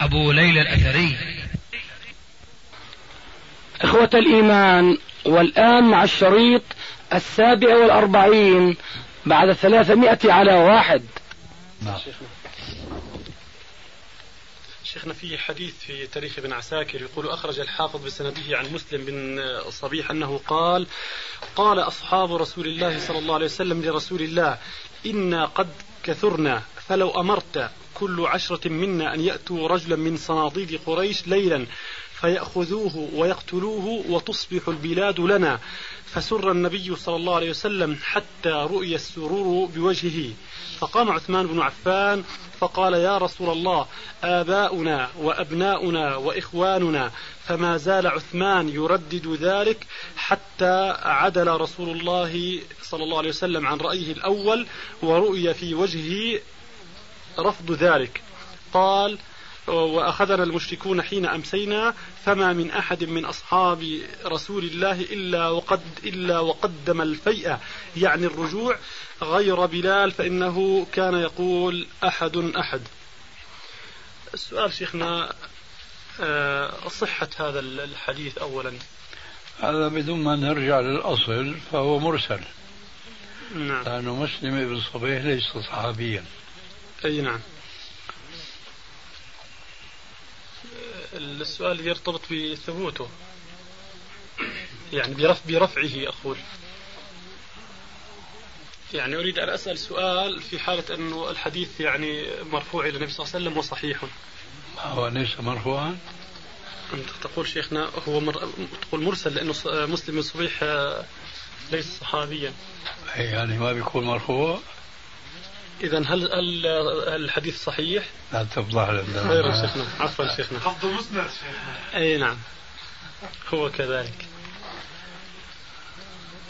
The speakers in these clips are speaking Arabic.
أبو ليلى الأثري إخوة الإيمان والآن مع الشريط السابع والأربعين بعد ثلاثمائة على واحد نعم. شيخنا في حديث في تاريخ ابن عساكر يقول أخرج الحافظ بسنده عن مسلم بن صبيح أنه قال قال أصحاب رسول الله صلى الله عليه وسلم لرسول الله إنا قد كثرنا فلو أمرت كل عشرة منا أن يأتوا رجلا من صناديد قريش ليلا فيأخذوه ويقتلوه وتصبح البلاد لنا. فسر النبي صلى الله عليه وسلم حتى رؤي السرور بوجهه. فقام عثمان بن عفان فقال يا رسول الله آباؤنا وأبناؤنا وإخواننا فما زال عثمان يردد ذلك حتى عدل رسول الله صلى الله عليه وسلم عن رأيه الأول ورؤي في وجهه رفض ذلك. قال وأخذنا المشركون حين أمسينا فما من أحد من أصحاب رسول الله إلا وقد إلا وقدم الفيئة يعني الرجوع غير بلال فإنه كان يقول أحد أحد. السؤال شيخنا آه، صحة هذا الحديث أولا. هذا بدون ما نرجع للأصل فهو مرسل. نعم. لأنه مسلم بن صبيح ليس صحابيا. أي نعم. السؤال يرتبط بثبوته. يعني برف برفعه أقول. يعني أريد أن أسأل سؤال في حالة أنه الحديث يعني مرفوع إلى النبي صلى الله عليه وسلم وصحيح. هو ليس مرفوعا. أنت تقول شيخنا هو مر... تقول مرسل لأنه مسلم بن صبيح آه، ليس صحابيا. يعني ما بيكون مرفوع. إذا هل هل الحديث صحيح؟ لا تفضح لنا خير شيخنا. عفوا شيخنا. قصده مسند شيخنا. أي نعم. هو كذلك.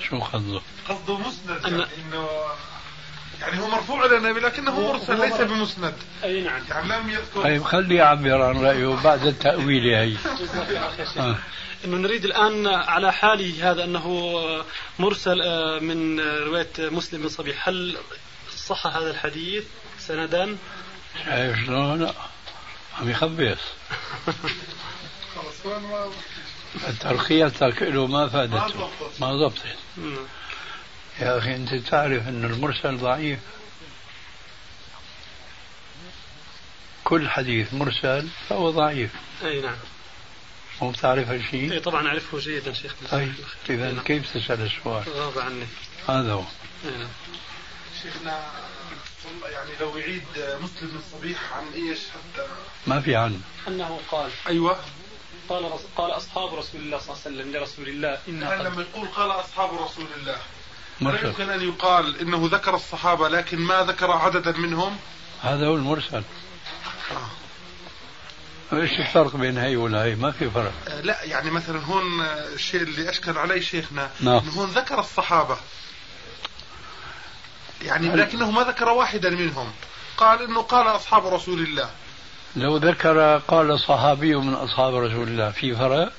شو قصده؟ قصده مسند يعني انه يعني هو مرفوع إلى النبي لكنه مرسل ليس بمسند. أي نعم. يعني لم يذكر طيب خليه يعبر عن رأيه بعد التأويل هي. آه. إنه نريد الآن على حاله هذا أنه مرسل آه، من رواية مسلم بن صبيح هل صح هذا الحديث سندا؟ شايف شلون؟ لا. عم يخبص ترخيصك له ما فادته. ما ضبطت. يا أخي أنت تعرف أن المرسل ضعيف. كل حديث مرسل فهو ضعيف. أي نعم. مو بتعرف هالشيء؟ أي طبعا أعرفه جيدا شيخ. طيب اذا. كيف تسأل السؤال؟ غاب عني. هذا هو. نعم. شيخنا يعني لو يعيد مسلم الصبيح عن إيش حتى ما في عن أنه قال أيوه قال رس... قال أصحاب رسول الله صلى الله عليه وسلم لرسول الله يعني لما يقول قال أصحاب رسول الله مرسل. يمكن أن يقال إنه ذكر الصحابة لكن ما ذكر عددا منهم هذا هو المرسل آه. إيش الفرق بين هي ولا هي؟ ما في فرق. آه لا يعني مثلا هون الشيء اللي أشكل عليه شيخنا نعم. إنه هون ذكر الصحابة يعني لكنه ما ذكر واحدا منهم. قال إنه قال أصحاب رسول الله. لو ذكر قال صحابي من أصحاب رسول الله في فرق؟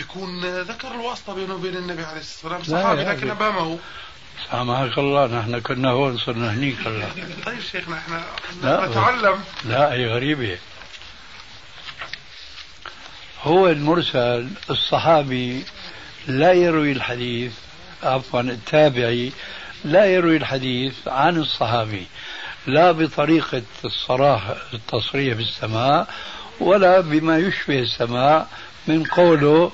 يكون ذكر الواسطة بينه وبين النبي عليه الصلاة والسلام. صحابي لكن أمامه. سامحك الله نحن كنا هون صرنا هنيك هلا طيب شيخنا إحنا لا. نتعلم. لا هي غريبة. هو المرسل الصحابي لا يروي الحديث عفوا التابعي لا يروي الحديث عن الصحابي لا بطريقة الصراحة التصريح بالسماع ولا بما يشبه السماع من قوله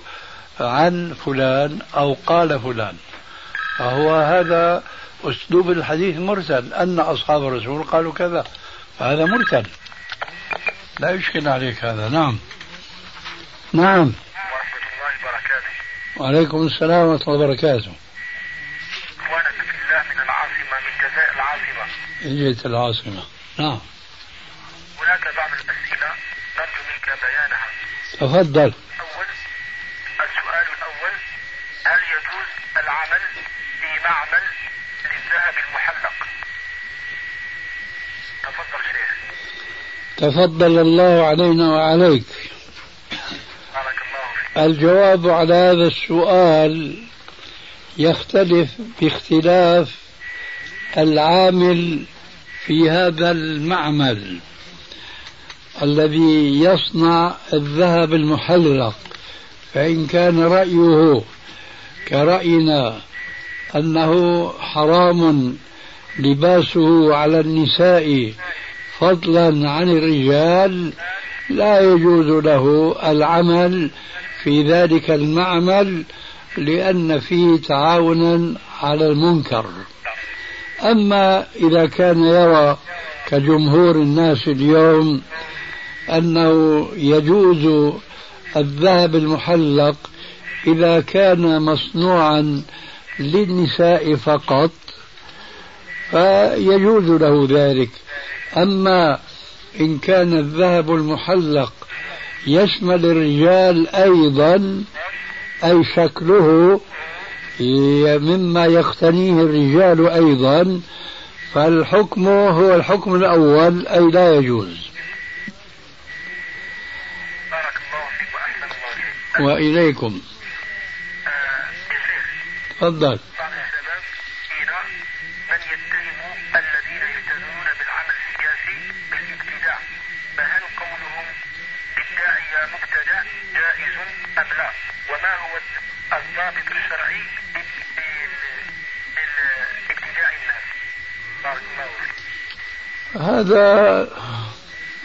عن فلان أو قال فلان. فهو هذا أسلوب الحديث مرسل أن أصحاب الرسول قالوا كذا فهذا مرسل. لا يشكل عليك هذا. نعم. نعم. ورحمة الله وبركاته. وعليكم السلام ورحمة الله وبركاته. جزاء العاصمة. جهة العاصمة نعم. هناك بعض الأسئلة تفضل. أول السؤال الأول هل يجوز العمل في معمل للذهب المحلق؟ تفضل شيخ. تفضل الله علينا وعليك. بارك الله فيك. الجواب على هذا السؤال يختلف باختلاف العامل في هذا المعمل الذي يصنع الذهب المحلق فإن كان رأيه كرأينا أنه حرام لباسه على النساء فضلا عن الرجال لا يجوز له العمل في ذلك المعمل لأن فيه تعاونا على المنكر. أما إذا كان يرى كجمهور الناس اليوم أنه يجوز الذهب المحلق إذا كان مصنوعا للنساء فقط فيجوز له ذلك. أما إن كان الذهب المحلق يشمل الرجال أيضا أي شكله مما يقتنيه الرجال أيضا فالحكم هو الحكم الأول أي لا يجوز. بارك الله فيك وأحسن الله فيك وإليكم. آه، تفضل. بعض الشباب من يتهم الذين يلتزمون بالعمل السياسي بالابتداع فهل قولهم بالداعية مبتدع جائز أم لا؟ وما هو الضابط الشرعي بال- بال- بالابتداع الناس بارك الله فيك هذا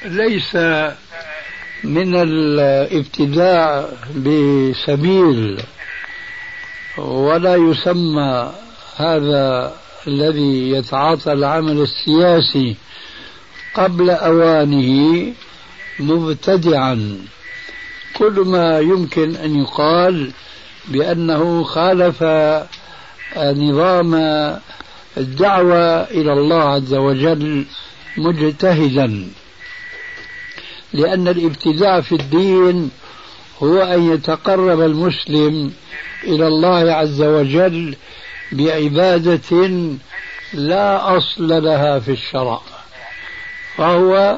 ليس من الابتداع بسبيل ولا يسمى هذا الذي يتعاطى العمل السياسي قبل أوانه مبتدعا. كل ما يمكن أن يقال بأنه خالف نظام الدعوة إلى الله عز وجل مجتهدا لأن الابتداع في الدين هو أن يتقرب المسلم إلى الله عز وجل بعبادة لا أصل لها في الشرع فهو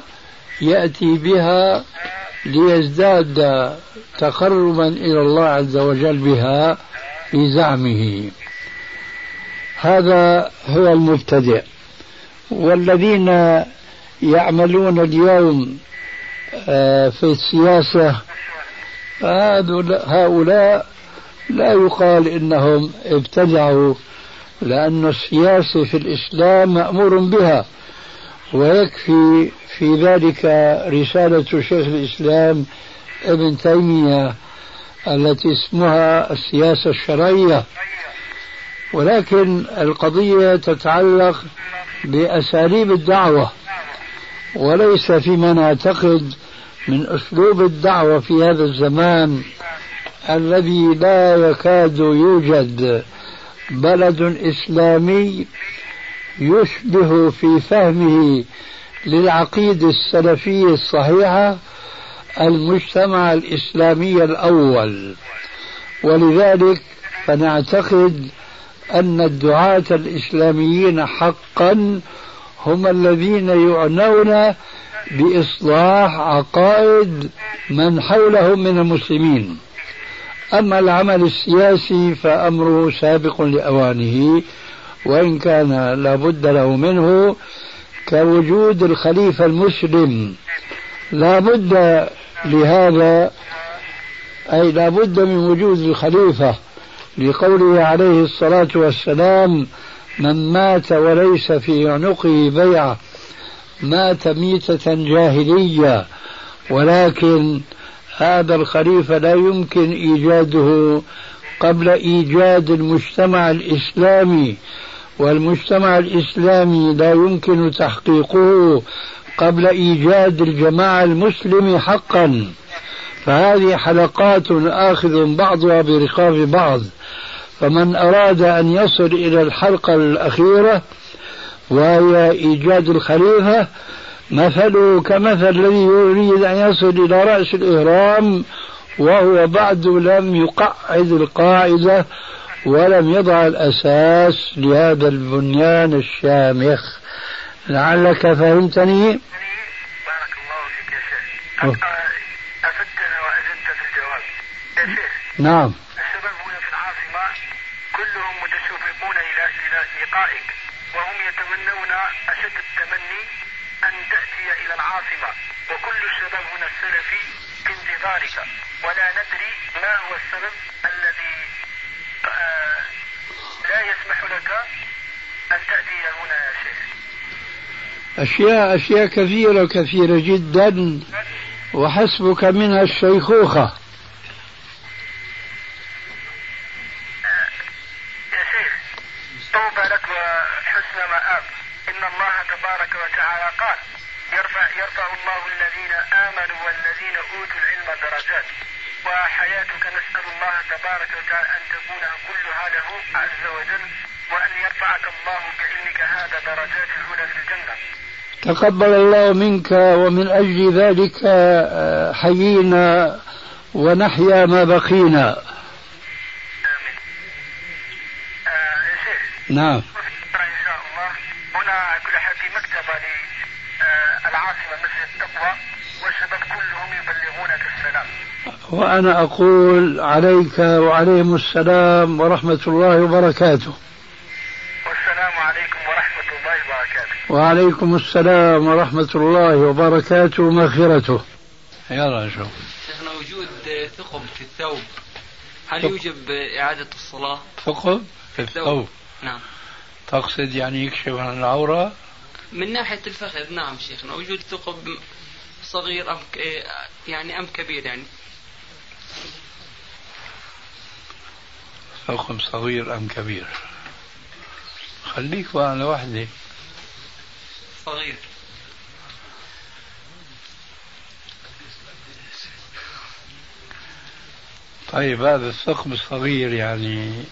يأتي بها ليزداد تقربا إلى الله عز وجل بها في زعمه. هذا هو المبتدئ. والذين يعملون اليوم آه، في السياسة هؤلاء لا يقال إنهم ابتدعوا لأن السياسة في الإسلام مأمور بها. ويكفي في ذلك رسالة شيخ الإسلام ابن تيمية التي اسمها السياسة الشرعية. ولكن القضية تتعلق بأساليب الدعوة وليس فيما نعتقد من أسلوب الدعوة في هذا الزمان الذي لا يكاد يوجد بلد إسلامي يشبه في فهمه للعقيدة السلفية الصحيحة المجتمع الإسلامي الأول. ولذلك فنعتقد أن الدعاة الإسلاميين حقا هم الذين يعنون بإصلاح عقائد من حولهم من المسلمين. أما العمل السياسي فأمره سابق لأوانه وإن كان لابد له منه كوجود الخليفة المسلم. لابد لهذا أي لابد من وجود الخليفة. لقوله عليه الصلاة والسلام من مات وليس في عنقه بيعة مات ميتة جاهلية ولكن هذا الخليفة لا يمكن إيجاده قبل إيجاد المجتمع الإسلامي والمجتمع الإسلامي لا يمكن تحقيقه قبل إيجاد الجماعة المسلمة حقا. فهذه حلقات آخذ بعضها برقاب بعض. فمن أراد أن يصل إلى الحلقة الأخيرة وهي إيجاد الخليفة مثله كمثل الذي يريد أن يصل إلى رأس الإهرام وهو بعد لم يقعد القاعدة ولم يضع الأساس لهذا البنيان الشامخ. لعلك فهمتني؟ بارك الله فيك يا شيخ. أفدتنا وأجدت في الجواب. يا شيخ. نعم الشباب هنا في العاصمة كلهم متشوقون إلى إلى لقائك وهم يتمنون أشد التمني أن تأتي إلى العاصمة. وكل الشباب هنا السلفي في انتظارك. ولا ندري ما هو السبب الذي آه، لا يسمح لك أن تأتي هنا يا شيخ. أشياء أشياء كثيرة كثيرة جدا وحسبك منها الشيخوخة يا شيخ طوبى لك وحسن مآب. إن الله تبارك وتعالى قال يرفع يرفع الله الذين آمنوا والذين أوتوا العلم درجات. وحياتك نسأل الله تبارك وتعالى أن تكون كلها له عز وجل وأن يرفعك الله بعلمك هذا درجات العلى في الجنة. تقبل الله منك ومن أجل ذلك آه، حيينا ونحيا ما بقينا آمين آه يا شيخ نعم. إن شاء الله هنا كل حال في مكتبة للعاصمة مسجد التقوى والشباب كلهم يبلغونك السلام. وأنا أقول عليك وعليهم السلام ورحمة الله وبركاته. والسلام عليكم ورحمة الله وبركاته. وعليكم السلام ورحمة الله وبركاته ومغفرته. يلا نشوف شيخنا وجود ثقب في الثوب هل يوجب إعادة الصلاة؟ ثقب في الثوب. نعم. تقصد يعني يكشف عن العورة؟ من ناحية الفخذ نعم شيخنا. وجود ثقب صغير أم يعني أم كبير يعني. ثقب صغير أم كبير؟ خليك بقى على وحدة صغير. طيب هذا الثقب الصغير يعني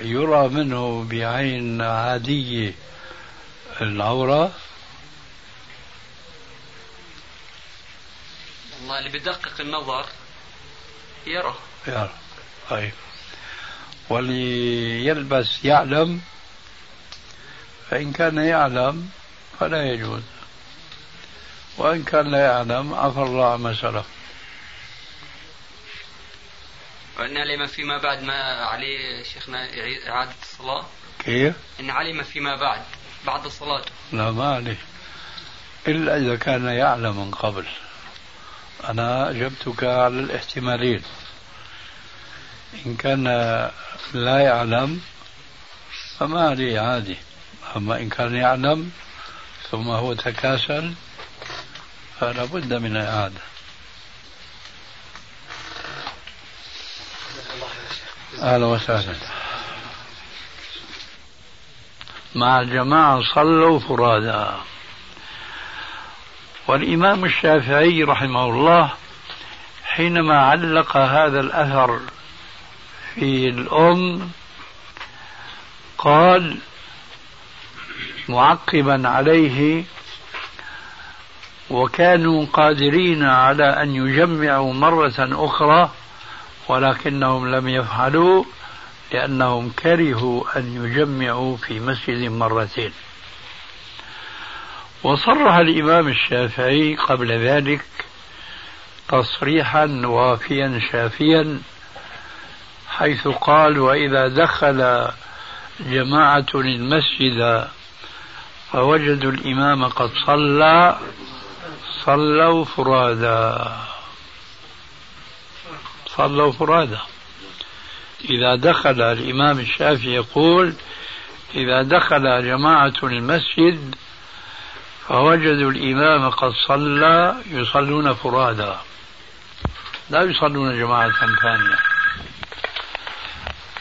يرى منه بعين عادية العورة. والله اللي بدقق النظر يرى. يرى. طيب. واللي يلبس يعلم فإن كان يعلم فلا يجوز. وإن كان لا يعلم عفى الله عما سلف وأن علم فيما بعد ما عليه شيخنا إعادة الصلاة. كيف؟ إن علم فيما بعد بعد صلاته. لا ما عليه. إلا إذا كان يعلم من قبل. أنا أجبتك على الاحتمالين. إن كان لا يعلم فما عليه عادي. أما إن كان يعلم ثم هو تكاسل فلا بد من الإعادة أهلا وسهلا. مع الجماعة صلوا فرادى. والإمام الشافعي رحمه الله حينما علق هذا الأثر في الأم قال معقبا عليه وكانوا قادرين على أن يجمعوا مرة أخرى ولكنهم لم يفعلوا لأنهم كرهوا أن يجمعوا في مسجد مرتين. وصرح الإمام الشافعي قبل ذلك تصريحا وافيا شافيا حيث قال وإذا دخل جماعة المسجد فوجدوا الإمام قد صلى صلوا فرادا. صلوا فرادا إذا دخل الإمام الشافعي يقول إذا دخل جماعة المسجد فوجدوا الإمام قد صلى يصلون فرادا. لا يصلون جماعة ثانية.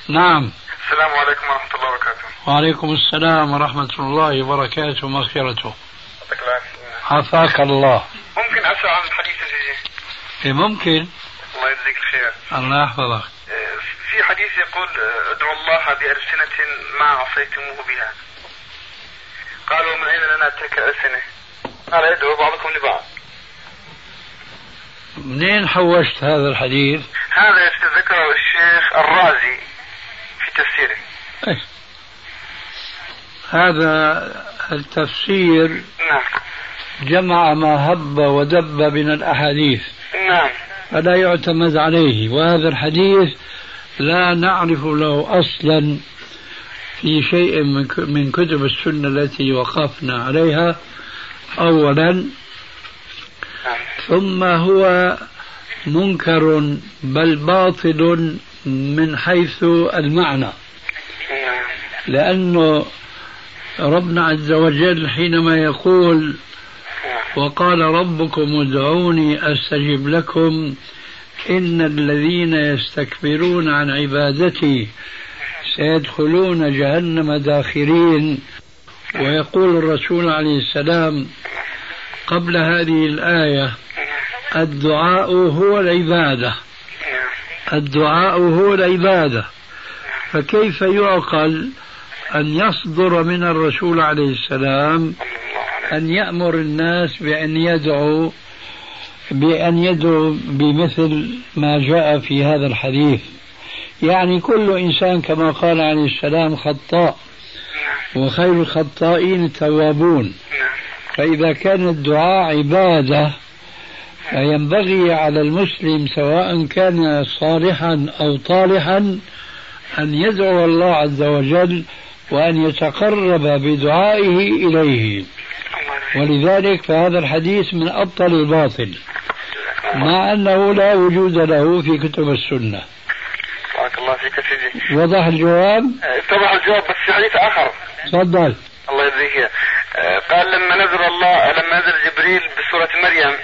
نعم. السلام عليكم ورحمة الله وبركاته. وعليكم السلام ورحمة الله وبركاته. ومغفرته عافاك الله. ممكن أسأل عن الحديث الجديد؟ إيه ممكن. الله يجزيك الخير. الله يحفظك. آه، في حديث يقول آه، ادعوا الله بألسنة ما عصيتموه بها. قالوا ومن أين لنا تلك الألسنة قال ادعوا بعضكم لبعض. منين حوشت هذا الحديث؟ هذا ذكره الشيخ الرازي في تفسيره. إيه. هذا التفسير نعم. جمع ما هب ودب من الأحاديث. نعم. فلا يعتمد عليه وهذا الحديث لا نعرف له أصلا في شيء من كتب السنة التي وقفنا عليها أولا. ثم هو منكر بل باطل من حيث المعنى لأنه ربنا عز وجل حينما يقول وقال ربكم ادعوني أستجب لكم إن الذين يستكبرون عن عبادتي سيدخلون جهنم داخرين. ويقول الرسول عليه السلام قبل هذه الآية الدعاء هو العبادة. الدعاء هو العبادة. فكيف يعقل أن يصدر من الرسول عليه السلام أن يأمر الناس بأن يدعوا بأن يدعوا بمثل ما جاء في هذا الحديث. يعني كل إنسان كما قال عليه السلام خطاء وخير الخطائين التوابون. فإذا كان الدعاء عبادة فينبغي على المسلم سواء كان صالحا أو طالحا أن يدعو الله عز وجل وأن يتقرب بدعائه إليه. ولذلك فهذا الحديث من أبطل الباطل مع أنه لا وجود له في كتب السنة. بارك الله فيك سيدي. وضح الجواب؟ اتضح الجواب بس في حديث آخر. تفضل. الله يجزيك آه، قال لما نزل الله لما نزل جبريل بسورة مريم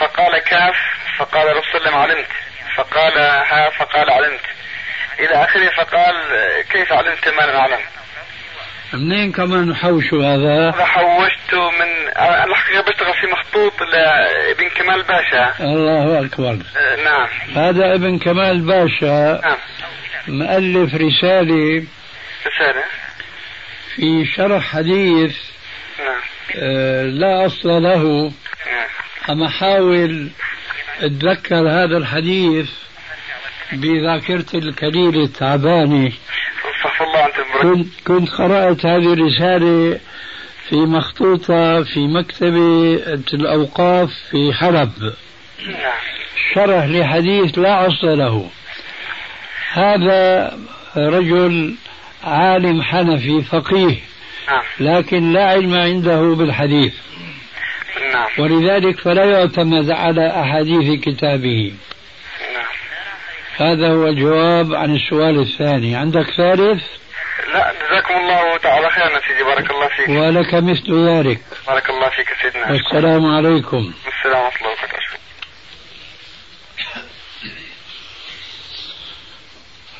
فقال كاف فقال رسول الله علمت فقال ها فقال علمت. إلى آخره فقال كيف علمت ما لم أعلم؟ منين كمان حوشوا هذا؟ هذا حوشته من الحقيقة بشتغل في مخطوط لابن كمال باشا. الله أكبر. آه، نعم. هذا ابن كمال باشا. نعم. مؤلف رسالة رسالة. في شرح حديث نعم. آه، لا أصل له. نعم. أما أحاول أتذكر هذا الحديث بذاكرتي القليلة التعبانة استغفر الله أنت كنت كنت قرأت هذه الرسالة في مخطوطة في مكتبة الأوقاف في حلب نعم. شرح لحديث لا أصل له. هذا رجل عالم حنفي فقيه نعم. لكن لا علم عنده بالحديث. نعم. ولذلك فلا يعتمد على أحاديث كتابه. نعم هذا هو الجواب عن السؤال الثاني. عندك ثالث؟ لا جزاكم الله تعالى خيرا سيدي بارك الله فيك. ولك مثل ذلك. بارك الله فيك سيدنا. والسلام عليكم. السلام ورحمة الله وبركاته.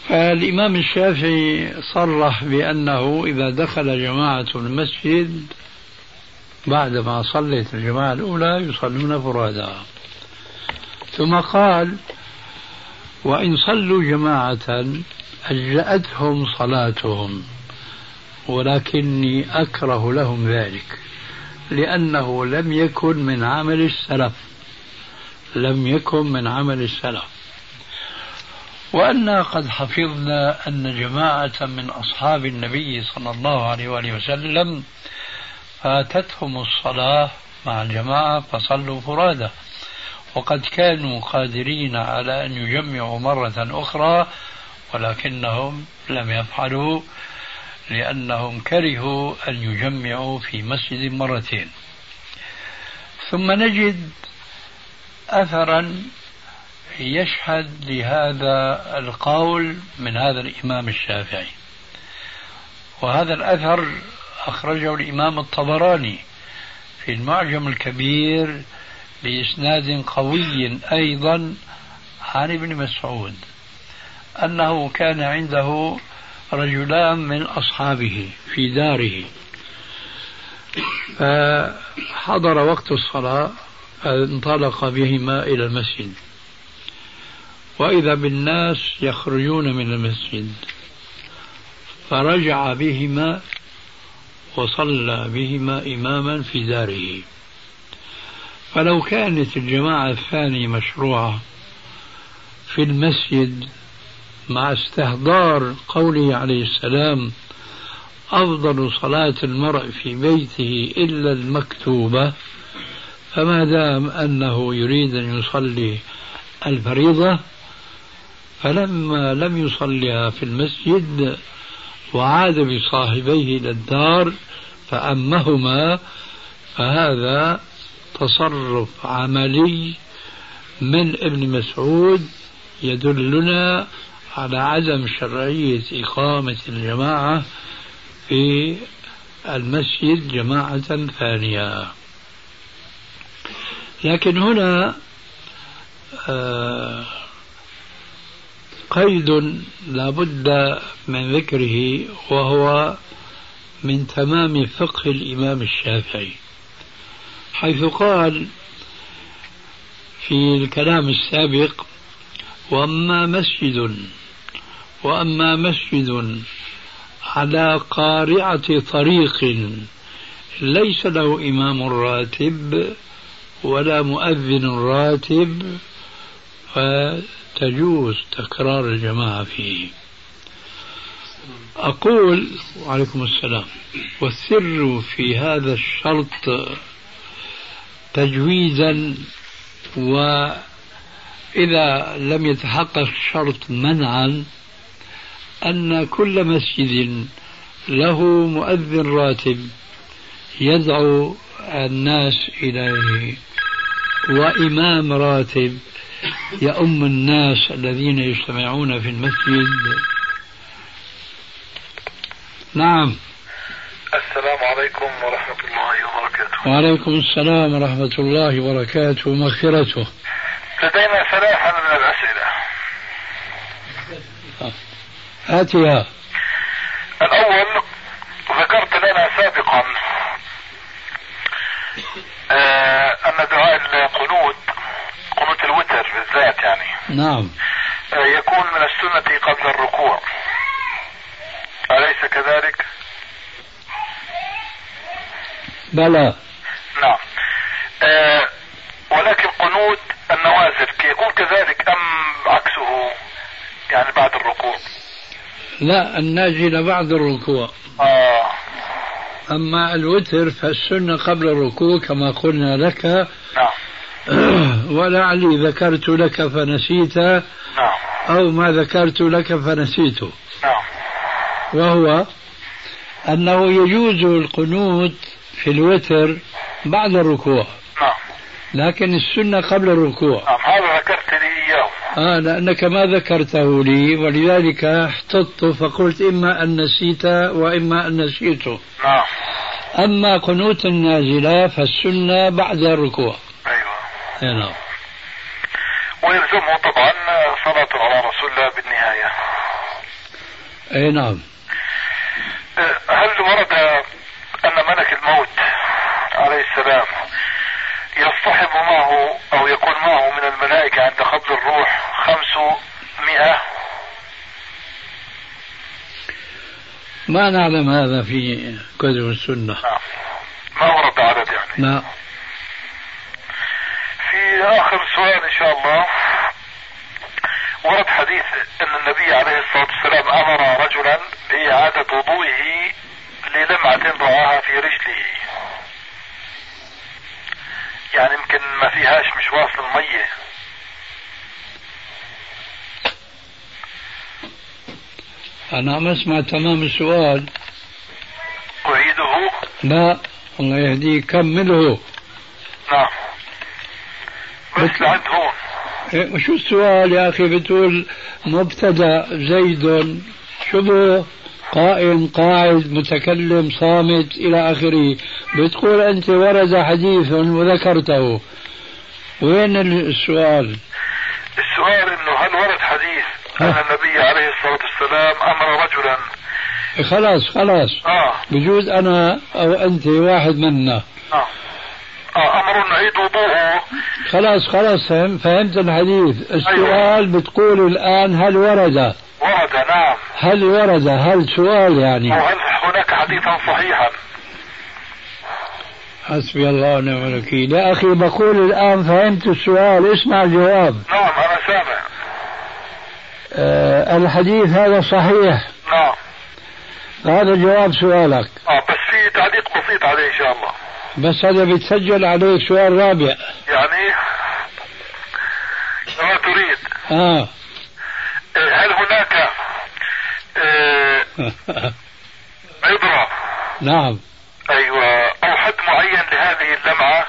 فالإمام الشافعي صرح بأنه إذا دخل جماعة المسجد بعدما صلت الجماعة الأولى يصلون فرادا ثم قال وإن صلوا جماعة أجزأتهم صلاتهم ولكني أكره لهم ذلك لأنه لم يكن من عمل السلف لم يكن من عمل السلف. وأنا قد حفظنا أن جماعة من أصحاب النبي صلى الله عليه وآله وسلم فاتتهم الصلاة مع الجماعة فصلوا فرادى. وقد كانوا قادرين على أن يجمعوا مرة أخرى ولكنهم لم يفعلوا لأنهم كرهوا أن يجمعوا في مسجد مرتين. ثم نجد أثرا يشهد لهذا القول من هذا الإمام الشافعي. وهذا الأثر أخرجه الإمام الطبراني في المعجم الكبير بإسناد قوي أيضا عن ابن مسعود أنه كان عنده رجلان من أصحابه في داره. فحضر وقت الصلاة فانطلق بهما إلى المسجد. وإذا بالناس يخرجون من المسجد فرجع بهما وصلى بهما إماما في داره. فلو كانت الجماعة الثانية مشروعة في المسجد مع استهدار قوله عليه السلام أفضل صلاة المرء في بيته إلا المكتوبة فما دام أنه يريد أن يصلي الفريضة فلما لم يصلها في المسجد وعاد بصاحبيه إلى الدار فأمهما فهذا تصرف عملي من ابن مسعود يدلنا على عدم شرعية إقامة الجماعة في المسجد جماعة ثانية. لكن هنا آه قيد لا بد من ذكره وهو من تمام فقه الإمام الشافعي. حيث قال في الكلام السابق وأما مسجد وأما مسجد على قارعة طريق ليس له إمام راتب ولا مؤذن راتب فتجوز تكرار الجماعة فيه. أقول وعليكم السلام. والسر في هذا الشرط تجويزا وإذا لم يتحقق الشرط منعا أن كل مسجد له مؤذن راتب يدعو الناس إليه وإمام راتب يؤم الناس الذين يجتمعون في المسجد. نعم. السلام عليكم ورحمة الله وبركاته. وعليكم السلام ورحمة الله وبركاته ومغفرته. لدينا ثلاثة من الأسئلة. هاتها الأول ذكرت لنا سابقا آه أن دعاء القنوت قنوت الوتر بالذات يعني نعم. آه يكون من السنة قبل الركوع. أليس كذلك؟ بلى. نعم. آه ولكن قنوت النوازل يكون كذلك أم عكسه يعني بعد الركوع؟ لا النازلة بعد الركوع. آه. أما الوتر فالسنة قبل الركوع كما قلنا لك. نعم. ولعلي ذكرت لك فنسيت. نعم. أو ما ذكرت لك فنسيته نعم. وهو أنه يجوز القنوت في الوتر بعد الركوع. نعم. لكن السنة قبل الركوع. نعم هذا ذكرت لي إياه. آه لأنك ما ذكرته لي ولذلك احتطت فقلت إما أن نسيت وإما أن نسيته نعم. أما قنوت النازلة فالسنة بعد الركوع. أيوه. أي نعم. ويلزمه طبعا صلاة على رسول الله بالنهاية. أي نعم. آه، هل ورد عليه السلام. يصطحب معه أو يكون معه من الملائكة عند قبض الروح خمسمائة. ما نعلم هذا في كتب السنة. نعم. ما ورد عدد يعني. لا في آخر سؤال إن شاء الله. ورد حديث أن النبي عليه الصلاة والسلام أمر رجلا بإعادة وضوئه للمعة رآها في رجله. يعني يمكن ما فيهاش مش واصل المية. أنا عم أسمع تمام السؤال. أعيده؟ لا الله يهديك كمله نعم. بس لعند هون. إيه، شو السؤال يا أخي؟ بتقول مبتدأ زيد شبه قائم قاعد متكلم صامت إلى آخره. بتقول أنت ورد حديث وذكرته. وين السؤال؟ السؤال إنه هل ورد حديث أن النبي عليه الصلاة والسلام أمر رجلا؟ خلاص خلاص. آه. بجوز أنا أو أنت واحد منا. آه. آه أمر نعيد وضوءه. خلاص خلاص فهم فهمت الحديث. السؤال بتقول الآن هل ورد؟ ورد نعم هل ورد؟ هل سؤال يعني؟ وهل هناك حديثا صحيحا؟ حسبي الله ونعم الوكيل. يا أخي بقول الآن فهمت السؤال. اسمع الجواب. نعم أنا سامع. آه الحديث هذا صحيح؟ نعم. هذا جواب سؤالك. آه بس في تعليق بسيط عليه إن شاء الله. بس هذا بيتسجل عليك سؤال رابع. يعني؟ كما تريد. آه. هل هناك آه، عبرة؟ نعم. أيوه أو حد معين لهذه اللمعة؟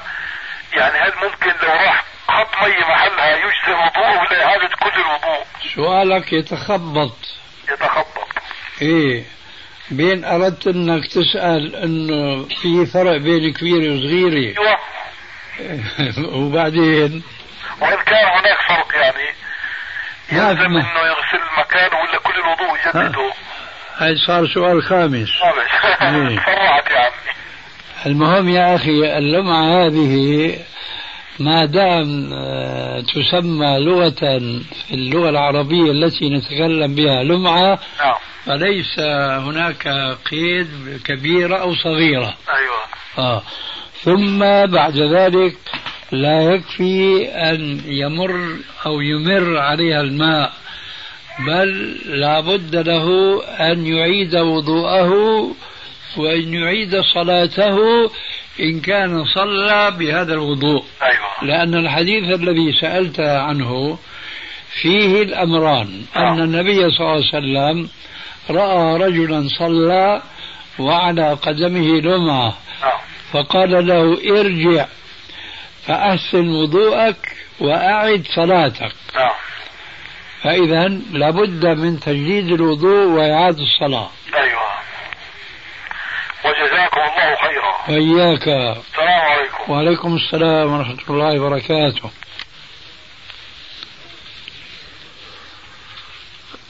يعني هل ممكن لو راح خط مي محلها يجزي الوضوء ولا إعادة كل الوضوء؟ سؤالك يتخبط. يتخبط. إيه. بين أردت أنك تسأل إنه في فرق بين كبيره وصغيره أيوه. وبعدين؟ وإن كان هناك فرق يعني. يلزم انه يغسل المكان ولا كل الوضوء يجدده هاي صار سؤال خامس. معلش إيه. يا عمي. المهم يا أخي اللمعة هذه ما دام آه، تسمى لغة في اللغة العربية التي نتكلم بها لمعة نعم. فليس هناك قيد كبيرة أو صغيرة. أيوه. آه. ثم بعد ذلك لا يكفي أن يمر أو يمر عليها الماء بل لا بد له أن يعيد وضوءه وأن يعيد صلاته إن كان صلى بهذا الوضوء. أيوه. لأن الحديث الذي سألت عنه فيه الأمران أن النبي صلى الله عليه وسلم رأى رجلا صلى وعلى قدمه لمعة نعم فقال له ارجع. فأحسن وضوءك وأعد صلاتك. نعم. فإذا لابد من تجديد الوضوء وإعادة الصلاة. أيوه. وجزاكم الله خيرا. وإياك. السلام عليكم. وعليكم السلام ورحمة الله وبركاته.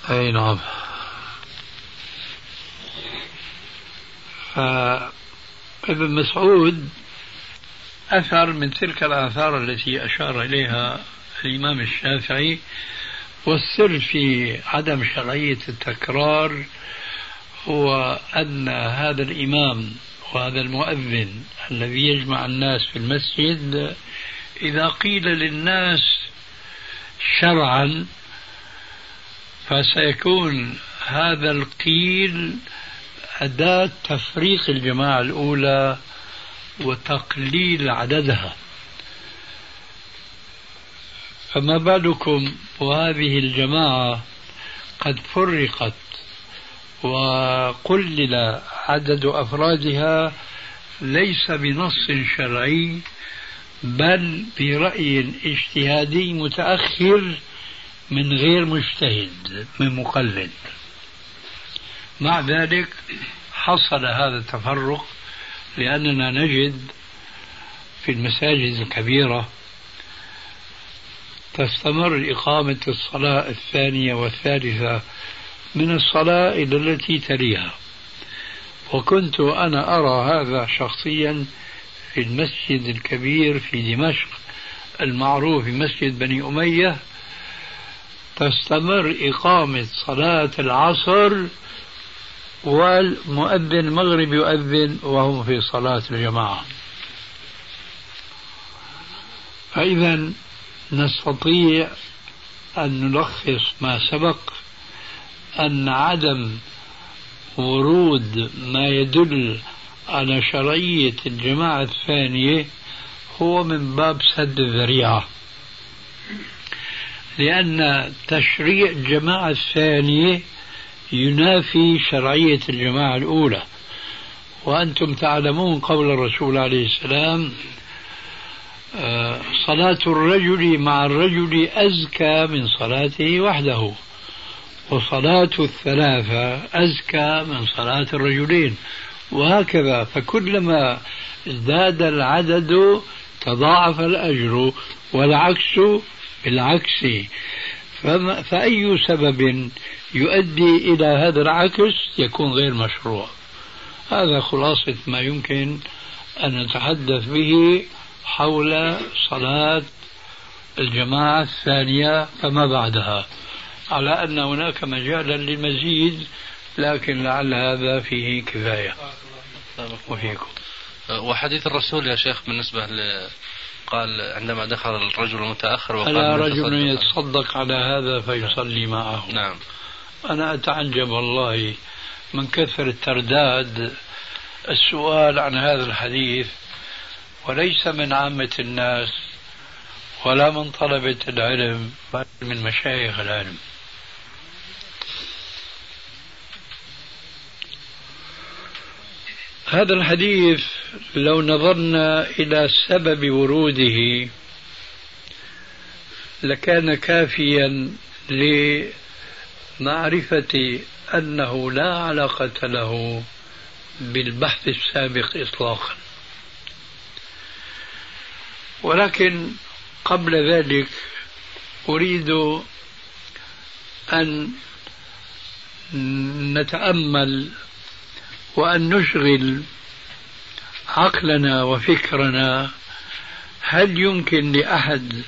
أي نعم. فابن مسعود أثر من تلك الآثار التي أشار إليها الإمام الشافعي والسر في عدم شرعية التكرار هو أن هذا الإمام وهذا المؤذن الذي يجمع الناس في المسجد إذا قيل للناس شرعا فسيكون هذا القيل أداة تفريق الجماعة الأولى وتقليل عددها. فما بالكم وهذه الجماعة قد فرقت وقلل عدد أفرادها ليس بنص شرعي بل برأي اجتهادي متأخر من غير مجتهد من مقلد. مع ذلك حصل هذا التفرق لأننا نجد في المساجد الكبيرة تستمر إقامة الصلاة الثانية والثالثة من الصلاة إلى التي تليها. وكنت أنا أرى هذا شخصيا في المسجد الكبير في دمشق المعروف بمسجد بني أمية. تستمر إقامة صلاة العصر والمؤذن المغرب يؤذن وهم في صلاة الجماعة. فإذا نستطيع أن نلخص ما سبق أن عدم ورود ما يدل على شرعية الجماعة الثانية هو من باب سد الذريعة. لأن تشريع الجماعة الثانية ينافي شرعية الجماعة الأولى. وأنتم تعلمون قول الرسول عليه السلام آه، صلاة الرجل مع الرجل أزكى من صلاته وحده وصلاة الثلاثة أزكى من صلاة الرجلين وهكذا. فكلما ازداد العدد تضاعف الأجر والعكس بالعكس. فأي سبب يؤدي إلى هذا العكس يكون غير مشروع. هذا خلاصة ما يمكن أن نتحدث به حول صلاة الجماعة الثانية فما بعدها. على أن هناك مجالا للمزيد لكن لعل هذا فيه كفاية. وفيكم. وحديث الرسول يا شيخ بالنسبة ل قال عندما دخل الرجل المتأخر وقال ألا رجل يتصدق على هذا فيصلي معه. نعم. أنا أتعجب والله من كثر الترداد السؤال عن هذا الحديث وليس من عامة الناس ولا من طلبة العلم بل من مشايخ العلم. هذا الحديث لو نظرنا إلى سبب وروده لكان كافيا لمعرفة أنه لا علاقة له بالبحث السابق إطلاقا. ولكن قبل ذلك أريد أن نتأمل وأن نشغل عقلنا وفكرنا. هل يمكن لأحد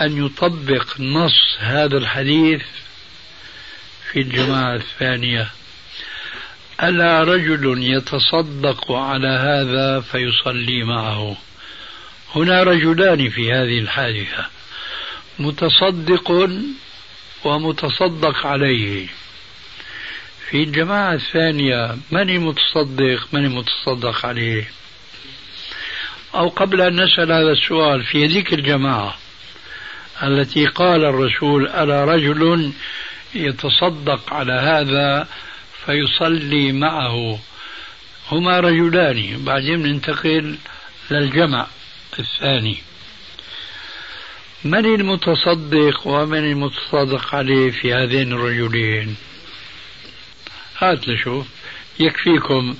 أن يطبق نص هذا الحديث؟ في الجماعة الثانية. ألا رجل يتصدق على هذا فيصلي معه. هنا رجلان في هذه الحادثة. متصدق ومتصدق عليه. في الجماعة الثانية من المتصدق من المتصدق عليه؟ أو قبل أن نسأل هذا السؤال في ذيك الجماعة التي قال الرسول ألا رجل يتصدق على هذا فيصلي معه. هما رجلان بعدين ننتقل للجمع الثاني. من المتصدق ومن المتصدق عليه في هذين الرجلين؟ هات نشوف. يكفيكم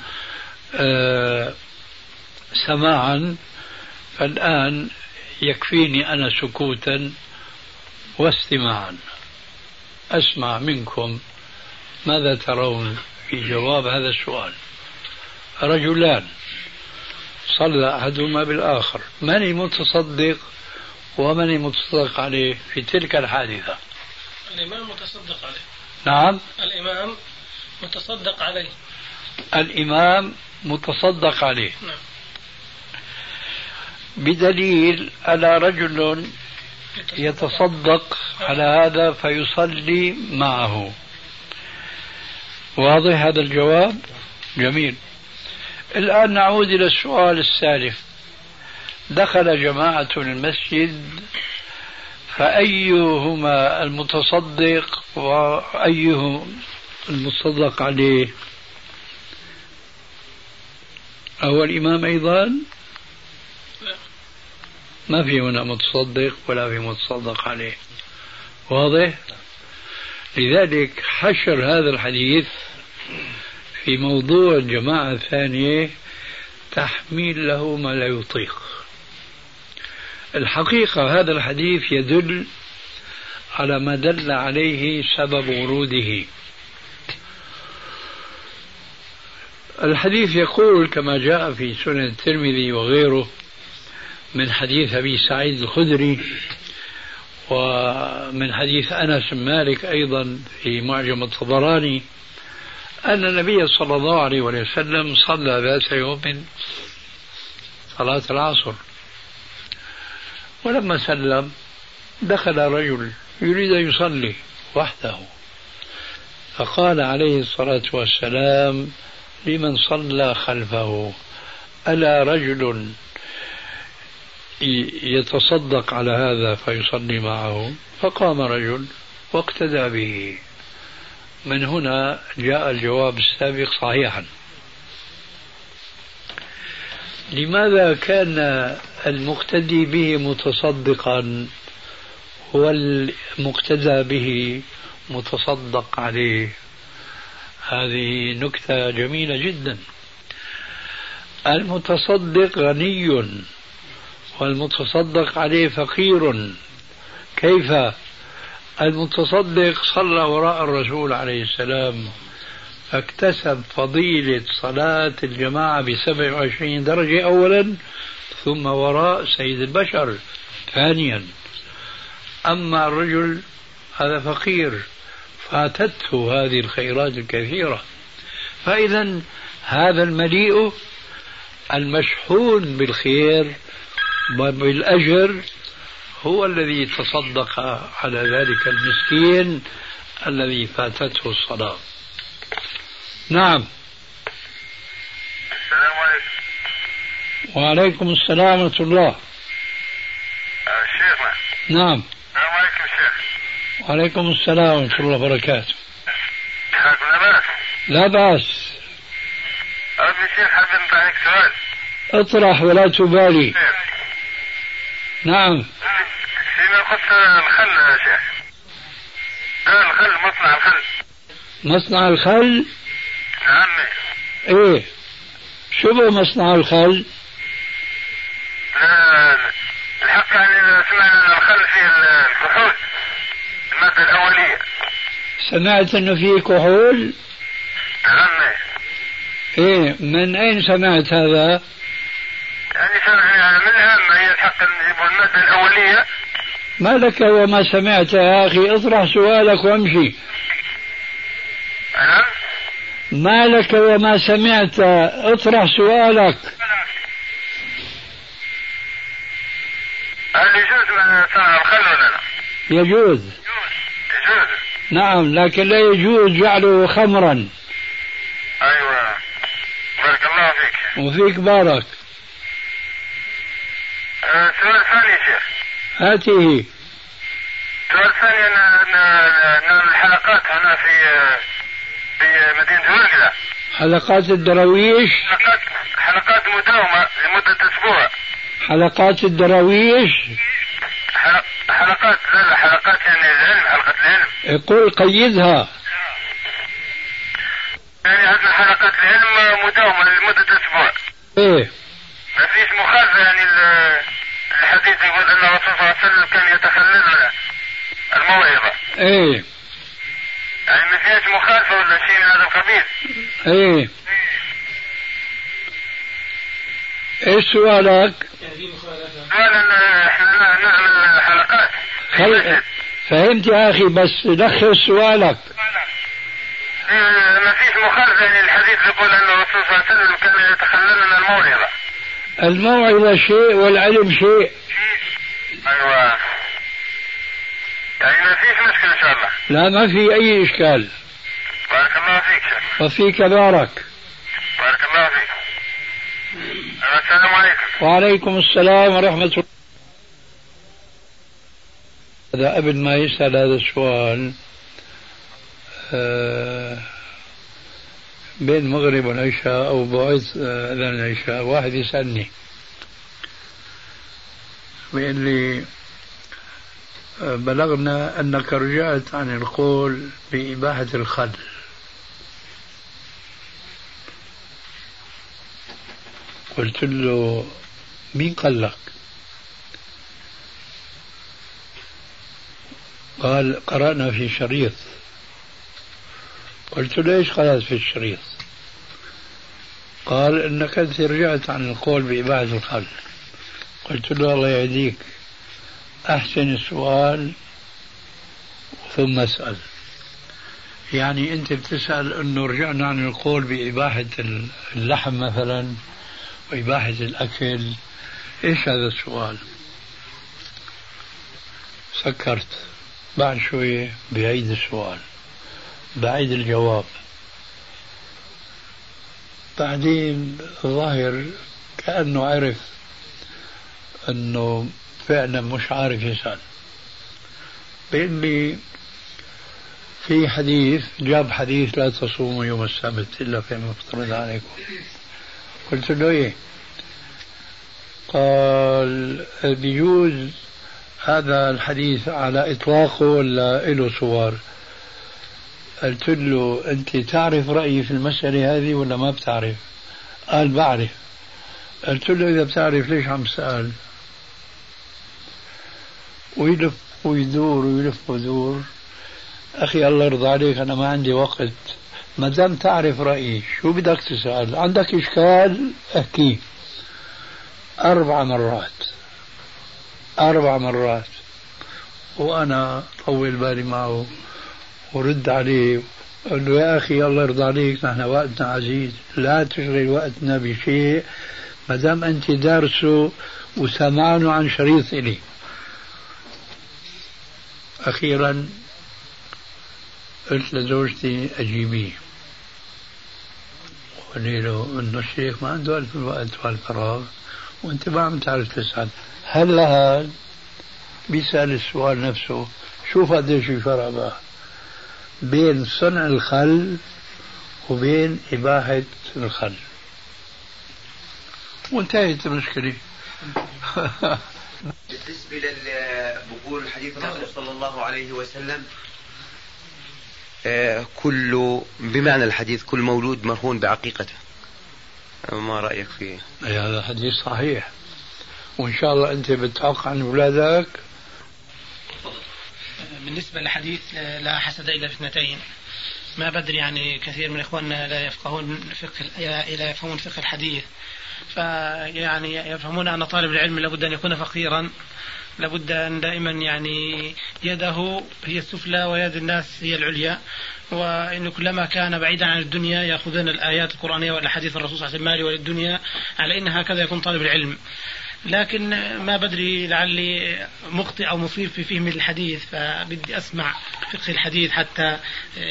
آه سماعا. فالآن يكفيني أنا سكوتا واستماعا. أسمع منكم ماذا ترون في جواب هذا السؤال. رجلان صلى أحدهما بالآخر. من المتصدق ومن المتصدق عليه في تلك الحادثة؟ الإمام متصدق عليه. نعم. الإمام متصدق عليه. الإمام متصدق عليه. نعم. بدليل ألا رجل يتصدق على هذا فيصلي معه. واضح هذا الجواب؟ جميل. الآن نعود إلى السؤال السالف. دخل جماعة المسجد فأيهما المتصدق وأيه المصدق عليه؟ هو الإمام أيضا؟ ما في هنا متصدق ولا في متصدق عليه. واضح؟ لذلك حشر هذا الحديث في موضوع الجماعة الثانية تحميل له ما لا يطيق. الحقيقة هذا الحديث يدل على ما دل عليه سبب وروده. الحديث يقول كما جاء في سنن الترمذي وغيره من حديث أبي سعيد الخدري ومن حديث بن مالك أيضا في معجم الطبراني أن النبي صلى الله عليه وسلم صلى ذات يوم صلاة العصر. ولما سلم دخل رجل يريد أن يصلي وحده. فقال عليه الصلاة والسلام لمن صلى خلفه ألا رجل يتصدق على هذا فيصلي معه. فقام رجل واقتدى به. من هنا جاء الجواب السابق صحيحا. لماذا كان المقتدي به متصدقا والمقتدى به متصدق عليه؟ هذه نكتة جميلة جدا. المتصدق غني. والمتصدق عليه فقير. كيف؟ المتصدق صلى وراء الرسول عليه السلام فاكتسب فضيلة صلاة الجماعة بسبع وعشرين درجة أولا ثم وراء سيد البشر ثانيا. أما الرجل هذا فقير فاتته هذه الخيرات الكثيرة. فإذا هذا المليء المشحون بالخير وبالأجر هو الذي تصدق على ذلك المسكين الذي فاتته الصلاة. نعم. السلام عليكم. وعليكم السلام ورحمة الله. آه، شيخنا. نعم. السلام عليكم شيخ. وعليكم السلام ورحمة الله وبركاته. لا بأس. لا بأس. أبي شيخ حاب نطرح سؤال. اطرح ولا تبالي. نعم. فيما يخص الخل يا شيخ. الخل مصنع الخل. مصنع الخل؟ نعم. إيه. شو هو مصنع الخل؟ لا الحق يعني سمعنا أن الخل فيه الكحول المادة الأولية. سمعت إنه في كحول؟ نعم. إيه. من أين سمعت هذا؟ يعني سمعنا منها ما نجيبوا المادة الأولية. ما لك وما سمعت يا أخي اطرح سؤالك وامشي. نعم ما لك وما سمعت اطرح سؤالك. هل يجوز صنع الخل ولا لا؟ يجوز. يجوز. نعم لكن لا يجوز جعله خمرا. أيوة. بارك الله فيك. وفيك بارك. آه، سؤال ثاني يا شيخ. هاته. سؤال ثاني أن أن أن الحلقات هنا في في مدينة ولقلة حلقات الدراويش؟ حلقات حلقات مداومة لمدة أسبوع. حلقات الدراويش؟ حلق حلقات لا لا حلقات يعني العلم حلقة العلم. يقول قيدها. يعني عندنا حلقات العلم مداومة لمدة أسبوع. إيه. ما فيش مخالفة يعني ال- الحديث يقول أن الرسول صلى الله عليه وسلم كان يتخللنا الموعظة. إيه. يعني ما فيش مخالفة ولا شيء من هذا القبيل. إيه. إيش سؤالك؟ سؤال إحنا نعمل حلقات خل... فهمت يا أخي بس لخص سؤالك. آه، ما فيش مخالفة يعني الحديث يقول أن الرسول صلى الله عليه وسلم كان يتخللنا الموعظة. الموعظة شيء والعلم شيء. أيوة. يعني ما فيش مشكلة إن شاء الله. لا ما في أي إشكال. بارك الله فيك شيخ. وفيك بارك. بارك الله فيك. السلام عليكم. وعليكم السلام ورحمة الله. هذا قبل ما يسأل هذا السؤال. آه، بين المغرب والعشاء أو بعد آه، أذان العشاء. واحد يسألني. بيقول لي آه، بلغنا أنك رجعت عن القول بإباحة الخل. قلت له مين قال لك؟ قال قرأنا في شريط. قلت له إيش قرأت في الشريط؟ قال إنك أنت رجعت عن القول بإباحة الخل قلت له الله يهديك. أحسن السؤال ثم اسأل. يعني أنت بتسأل إنه رجعنا عن القول بإباحة اللحم مثلا وإباحة الأكل. إيش هذا السؤال؟ سكرت. بعد شوية بعيد السؤال. بعيد الجواب. بعدين ظاهر كأنه عرف أنه فعلا مش عارف يسأل. بيقول لي في حديث جاب حديث لا تصوموا يوم السبت إلا فيما افترض عليكم. قلت له إيه؟ قال بيجوز هذا الحديث على إطلاقه ولا له صور؟ قلت له أنت تعرف رأيي في المسألة هذه ولا ما بتعرف؟ قال بعرف. قلت له إذا بتعرف ليش عم تسال ويلف ويدور ويلف ويدور أخي الله يرضى عليك أنا ما عندي وقت. ما دام تعرف رأيي شو بدك تسأل؟ عندك إشكال؟ احكي أربع مرات. أربع مرات. وأنا طول بالي معه. ورد عليه قال له يا أخي الله يرضى عليك نحن وقتنا عزيز لا تشغل وقتنا بشيء ما دام أنت دارسه وسمعانه عن شريط إلي. أخيرا قلت لزوجتي أجيبيه. قولي له إنه الشيخ ما عنده ألف الوقت والفراغ وأنت ما عم تعرف تسأل. هلأ هاد بيسأل السؤال نفسه شوف قديش الفرق بقى. بين صنع الخل وبين إباحة الخل. وانتهت المشكلة. بالنسبة لبقول حديث الرسول صلى الله عليه وسلم آه، كل بمعنى الحديث كل مولود مرهون بعقيقته. ما رأيك فيه؟ هذا حديث صحيح. وإن شاء الله أنت بتحق عن أولادك بالنسبة لحديث لا حسد إلا في اثنتين ما بدري يعني كثير من إخواننا لا يفقهون فقه لا يفهمون فقه الحديث. فيعني يفهمون أن طالب العلم لابد أن يكون فقيرا لابد أن دائما يعني يده هي السفلى ويد الناس هي العليا. وإن كلما كان بعيدا عن الدنيا يأخذون الآيات القرآنية والأحاديث الرسول صلى الله عليه وسلم مالي وللدنيا على إن هكذا يكون طالب العلم. لكن ما بدري لعلي مخطئ أو مصيب في فهم الحديث فبدي أسمع فقه الحديث حتى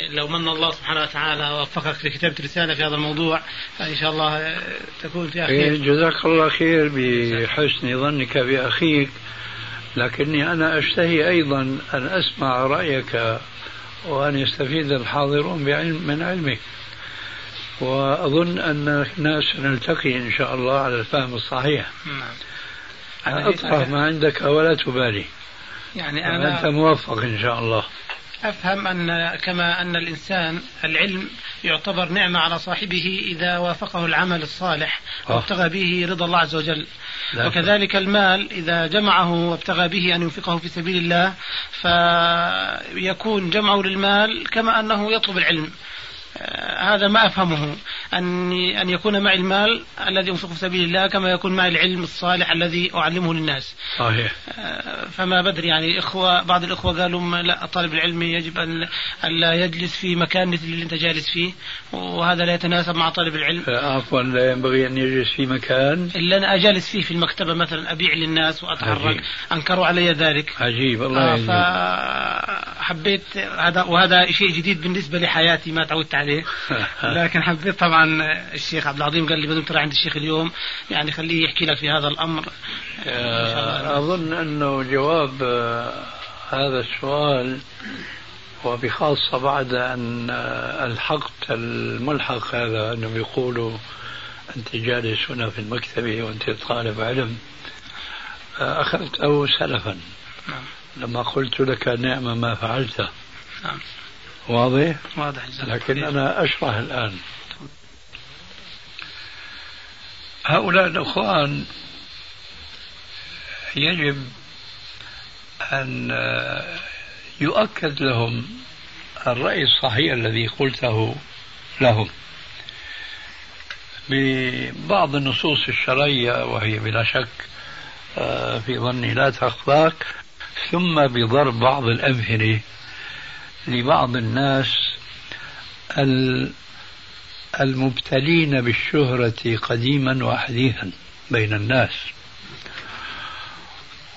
لو من الله سبحانه وتعالى وفقك لكتابة رسالة في هذا الموضوع فإن شاء الله تكون فيها خير جزاك الله خير بحسن ظنك بأخيك لكني أنا أشتهي أيضا أن أسمع رأيك وأن يستفيد الحاضرون بعلم من علمك. وأظن أننا سنلتقي إن شاء الله على الفهم الصحيح. نعم. أطرح ما عندك ولا تبالي. يعني أنا أنت موفق إن شاء الله. أفهم أن كما أن الإنسان العلم يعتبر نعمة على صاحبه إذا وافقه العمل الصالح آه. وابتغى به رضا الله عز وجل. وكذلك المال إذا جمعه وابتغى به أن ينفقه في سبيل الله فيكون جمعه للمال كما أنه يطلب العلم. هذا ما أفهمه أن أن يكون معي المال الذي أنفقه في سبيل الله كما يكون معي العلم الصالح الذي أعلمه للناس. صحيح. فما بدري يعني إخوة بعض الإخوة قالوا لا طالب العلم يجب أن لا يجلس في مكان مثل اللي أنت جالس فيه وهذا لا يتناسب مع طالب العلم. عفوا لا ينبغي أن يجلس في مكان اللي أنا أجلس فيه في المكتبة مثلا أبيع للناس وأتحرك أنكروا علي ذلك. عجيب الله آه فحبيت هذا وهذا شيء جديد بالنسبة لحياتي ما تعودت عليه. لكن حبيت طبعا الشيخ عبد العظيم قال لي بدون ترى عند الشيخ اليوم يعني خليه يحكي لك في هذا الأمر. آه، أظن أنه جواب آه، هذا السؤال وبخاصة بعد أن آه، ألحقت الملحق هذا أنهم يقولوا أنت جالس هنا في المكتبة وأنت طالب علم. أخذته سلفا. نعم. لما قلت لك نعمة ما فعلته. نعم. واضح؟ واضح. لكن أنا أشرح الآن. هؤلاء الأخوان يجب أن يؤكد لهم الرأي الصحيح الذي قلته لهم. ببعض النصوص الشرعية وهي بلا شك آه، في ظني لا تخفاك ثم بضرب بعض الأمثلة لبعض الناس المبتلين بالشهرة قديما وحديثا بين الناس.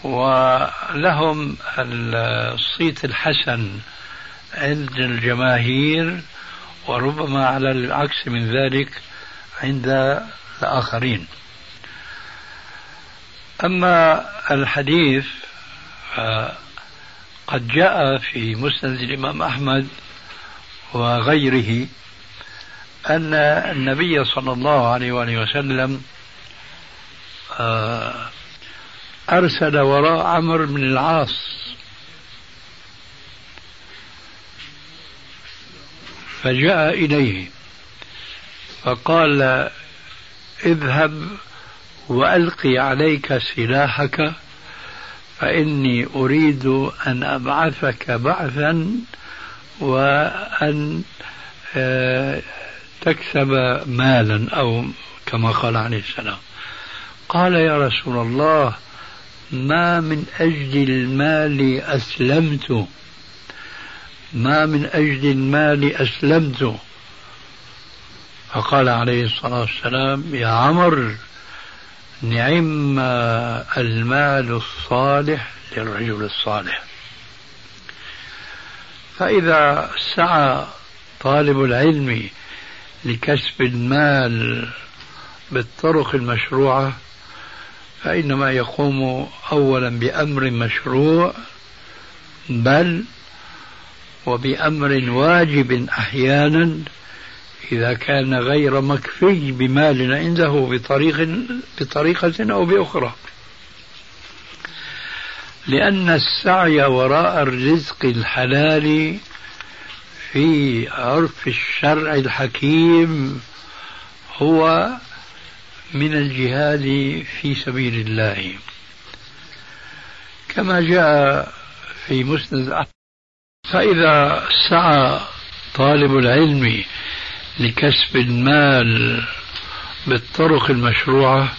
ولهم الصيت الحسن عند الجماهير وربما على العكس من ذلك عند الآخرين. أما الحديث قد جاء في مسند الإمام أحمد وغيره أن النبي صلى الله عليه وآله وسلم آه، أرسل وراء عمرو بن العاص. فجاء إليه فقال اذهب وألقي عليك سلاحك فإني أريد أن أبعثك بعثا وأن آه، تكسب مالا أو كما قال عليه السلام. قال يا رسول الله ما من أجل المال أسلمت. ما من أجل المال أسلمت. فقال عليه الصلاة والسلام يا عمر نعم المال الصالح للرجل الصالح. فإذا سعى طالب العلم لكسب المال بالطرق المشروعة فإنما يقوم أولا بأمر مشروع بل وبأمر واجب أحيانا إذا كان غير مكفي بمال عنده بطريق بطريقة أو بأخرى. لأن السعي وراء الرزق الحلال في عرف الشرع الحكيم هو من الجهاد في سبيل الله. كما جاء في مسند أحمد فإذا سعى طالب العلم لكسب المال بالطرق المشروعة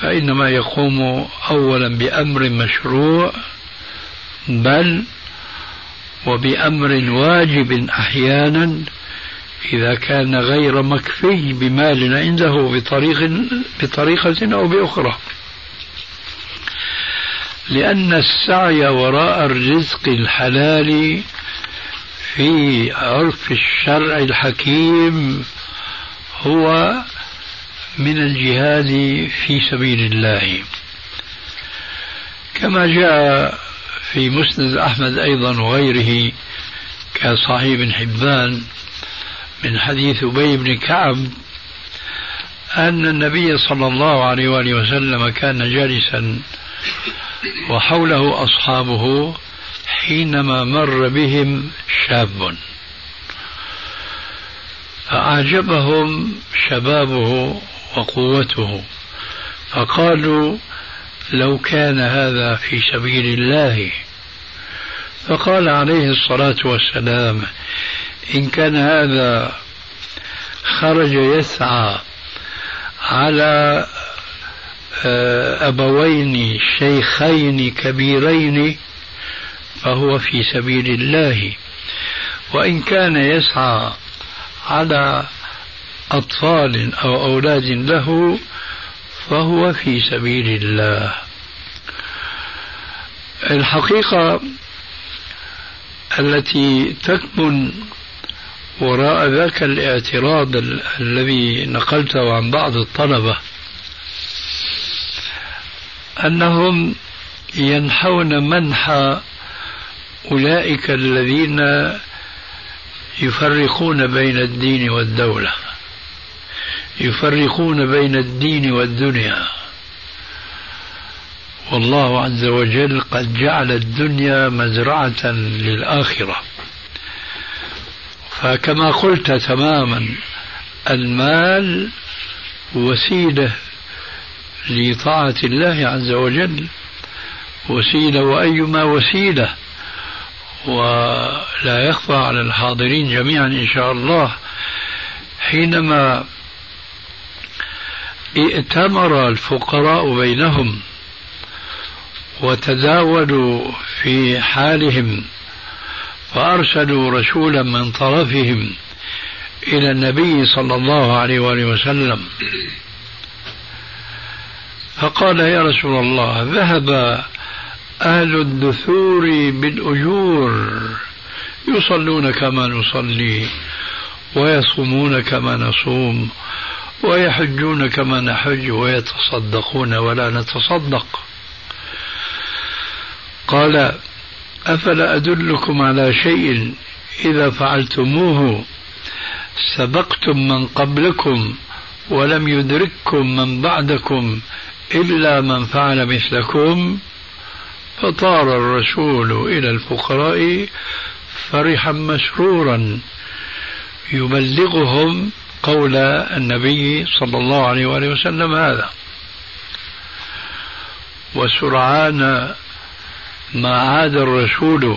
فإنما يقوم أولا بأمر مشروع بل وبأمر واجب أحيانا إذا كان غير مكفي بمال عنده بطريق بطريقة أو بأخرى. لأن السعي وراء الرزق الحلال في عرف الشرع الحكيم هو من الجهاد في سبيل الله. كما جاء في مسند أحمد أيضا وغيره كصحيح بن حبان من حديث أبي بن كعب أن النبي صلى الله عليه وآله وسلم كان جالسا وحوله أصحابه حينما مر بهم شاب. فأعجبهم شبابه وقوته فقالوا لو كان هذا في سبيل الله. فقال عليه الصلاة والسلام إن كان هذا خرج يسعى على آه، أبوين شيخين كبيرين فهو في سبيل الله. وإن كان يسعى على أطفال أو أولاد له فهو في سبيل الله. الحقيقة التي تكمن وراء ذاك الاعتراض الذي نقلته عن بعض الطلبة أنهم ينحون منح أولئك الذين يفرقون بين الدين والدولة. يفرقون بين الدين والدنيا. والله عز وجل قد جعل الدنيا مزرعة للآخرة. فكما قلت تماما المال وسيلة لطاعة الله عز وجل. وسيلة وأيما وسيلة ولا يخفى على الحاضرين جميعا إن شاء الله حينما ائتمر الفقراء بينهم وتداولوا في حالهم فأرسلوا رسولا من طرفهم إلى النبي صلى الله عليه وآله وسلم. فقال يا رسول الله ذهب أهل الدثور بالأجور. يصلون كما نصلي ويصومون كما نصوم ويحجون كما نحج ويتصدقون ولا نتصدق. قال أفلا أدلكم على شيء إذا فعلتموه؟ سبقتم من قبلكم ولم يدرككم من بعدكم إلا من فعل مثلكم. فطار الرسول إلى الفقراء فرحا مسرورا يبلغهم قول النبي صلى الله عليه وآله وسلم هذا. وسرعان ما عاد الرسول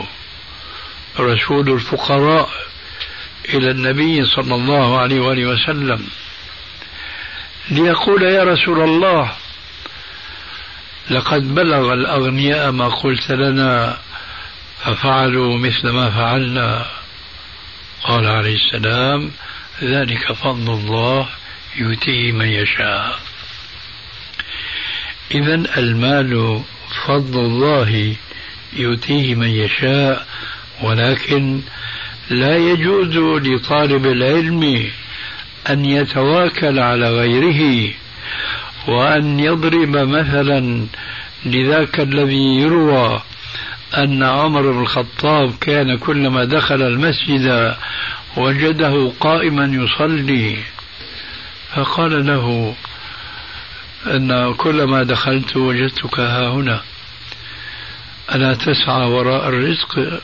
رسول الفقراء إلى النبي صلى الله عليه وآله وسلم ليقول يا رسول الله لقد بلغ الأغنياء ما قلت لنا ففعلوا مثل ما فعلنا. قال عليه السلام ذلك فضل الله يؤتيه من يشاء. إذا المال فضل الله يؤتيه من يشاء ولكن لا يجوز لطالب العلم أن يتواكل على غيره. وأن يضرب مثلا لذاك الذي يروى أن عمر بن الخطاب كان كلما دخل المسجد وجده قائما يصلي. فقال له أن كلما دخلت وجدتك ها هنا. ألا تسعى وراء الرزق؟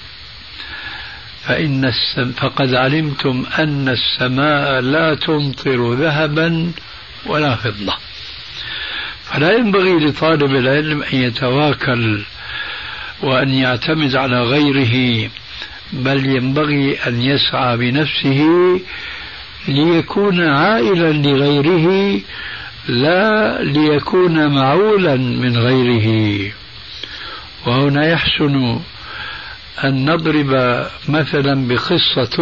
فإن السم فقد علمتم أن السماء لا تمطر ذهبا ولا فضة. فلا ينبغي لطالب العلم أن يتواكل وأن يعتمد على غيره بل ينبغي أن يسعى بنفسه ليكون عائلا لغيره لا ليكون معولا من غيره. وهنا يحسن أن نضرب مثلا بقصة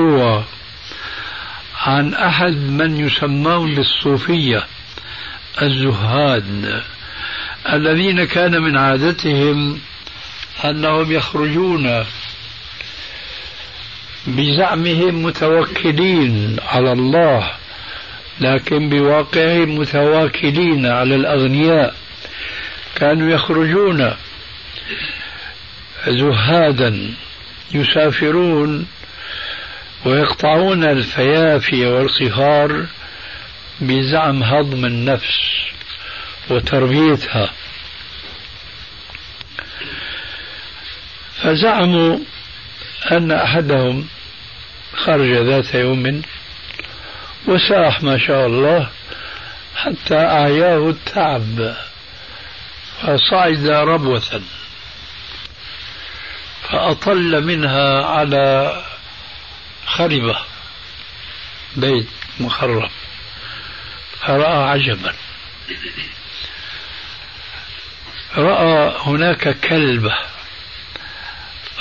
عن أحد من يسمون بالصوفية الزهاد الذين كان من عادتهم أنهم يخرجون بزعمهم متوكلين على الله لكن بواقعهم متواكلين على الأغنياء. كانوا يخرجون زهادا يسافرون ويقطعون الفيافي والصهار بزعم هضم النفس وتربيتها فزعموا أن أحدهم خرج ذات يوم وساح ما شاء الله حتى أعياه التعب فصعد ربوة فأطل منها على خربة بيت مخرب. فرأى عجبا. رأى هناك كلبة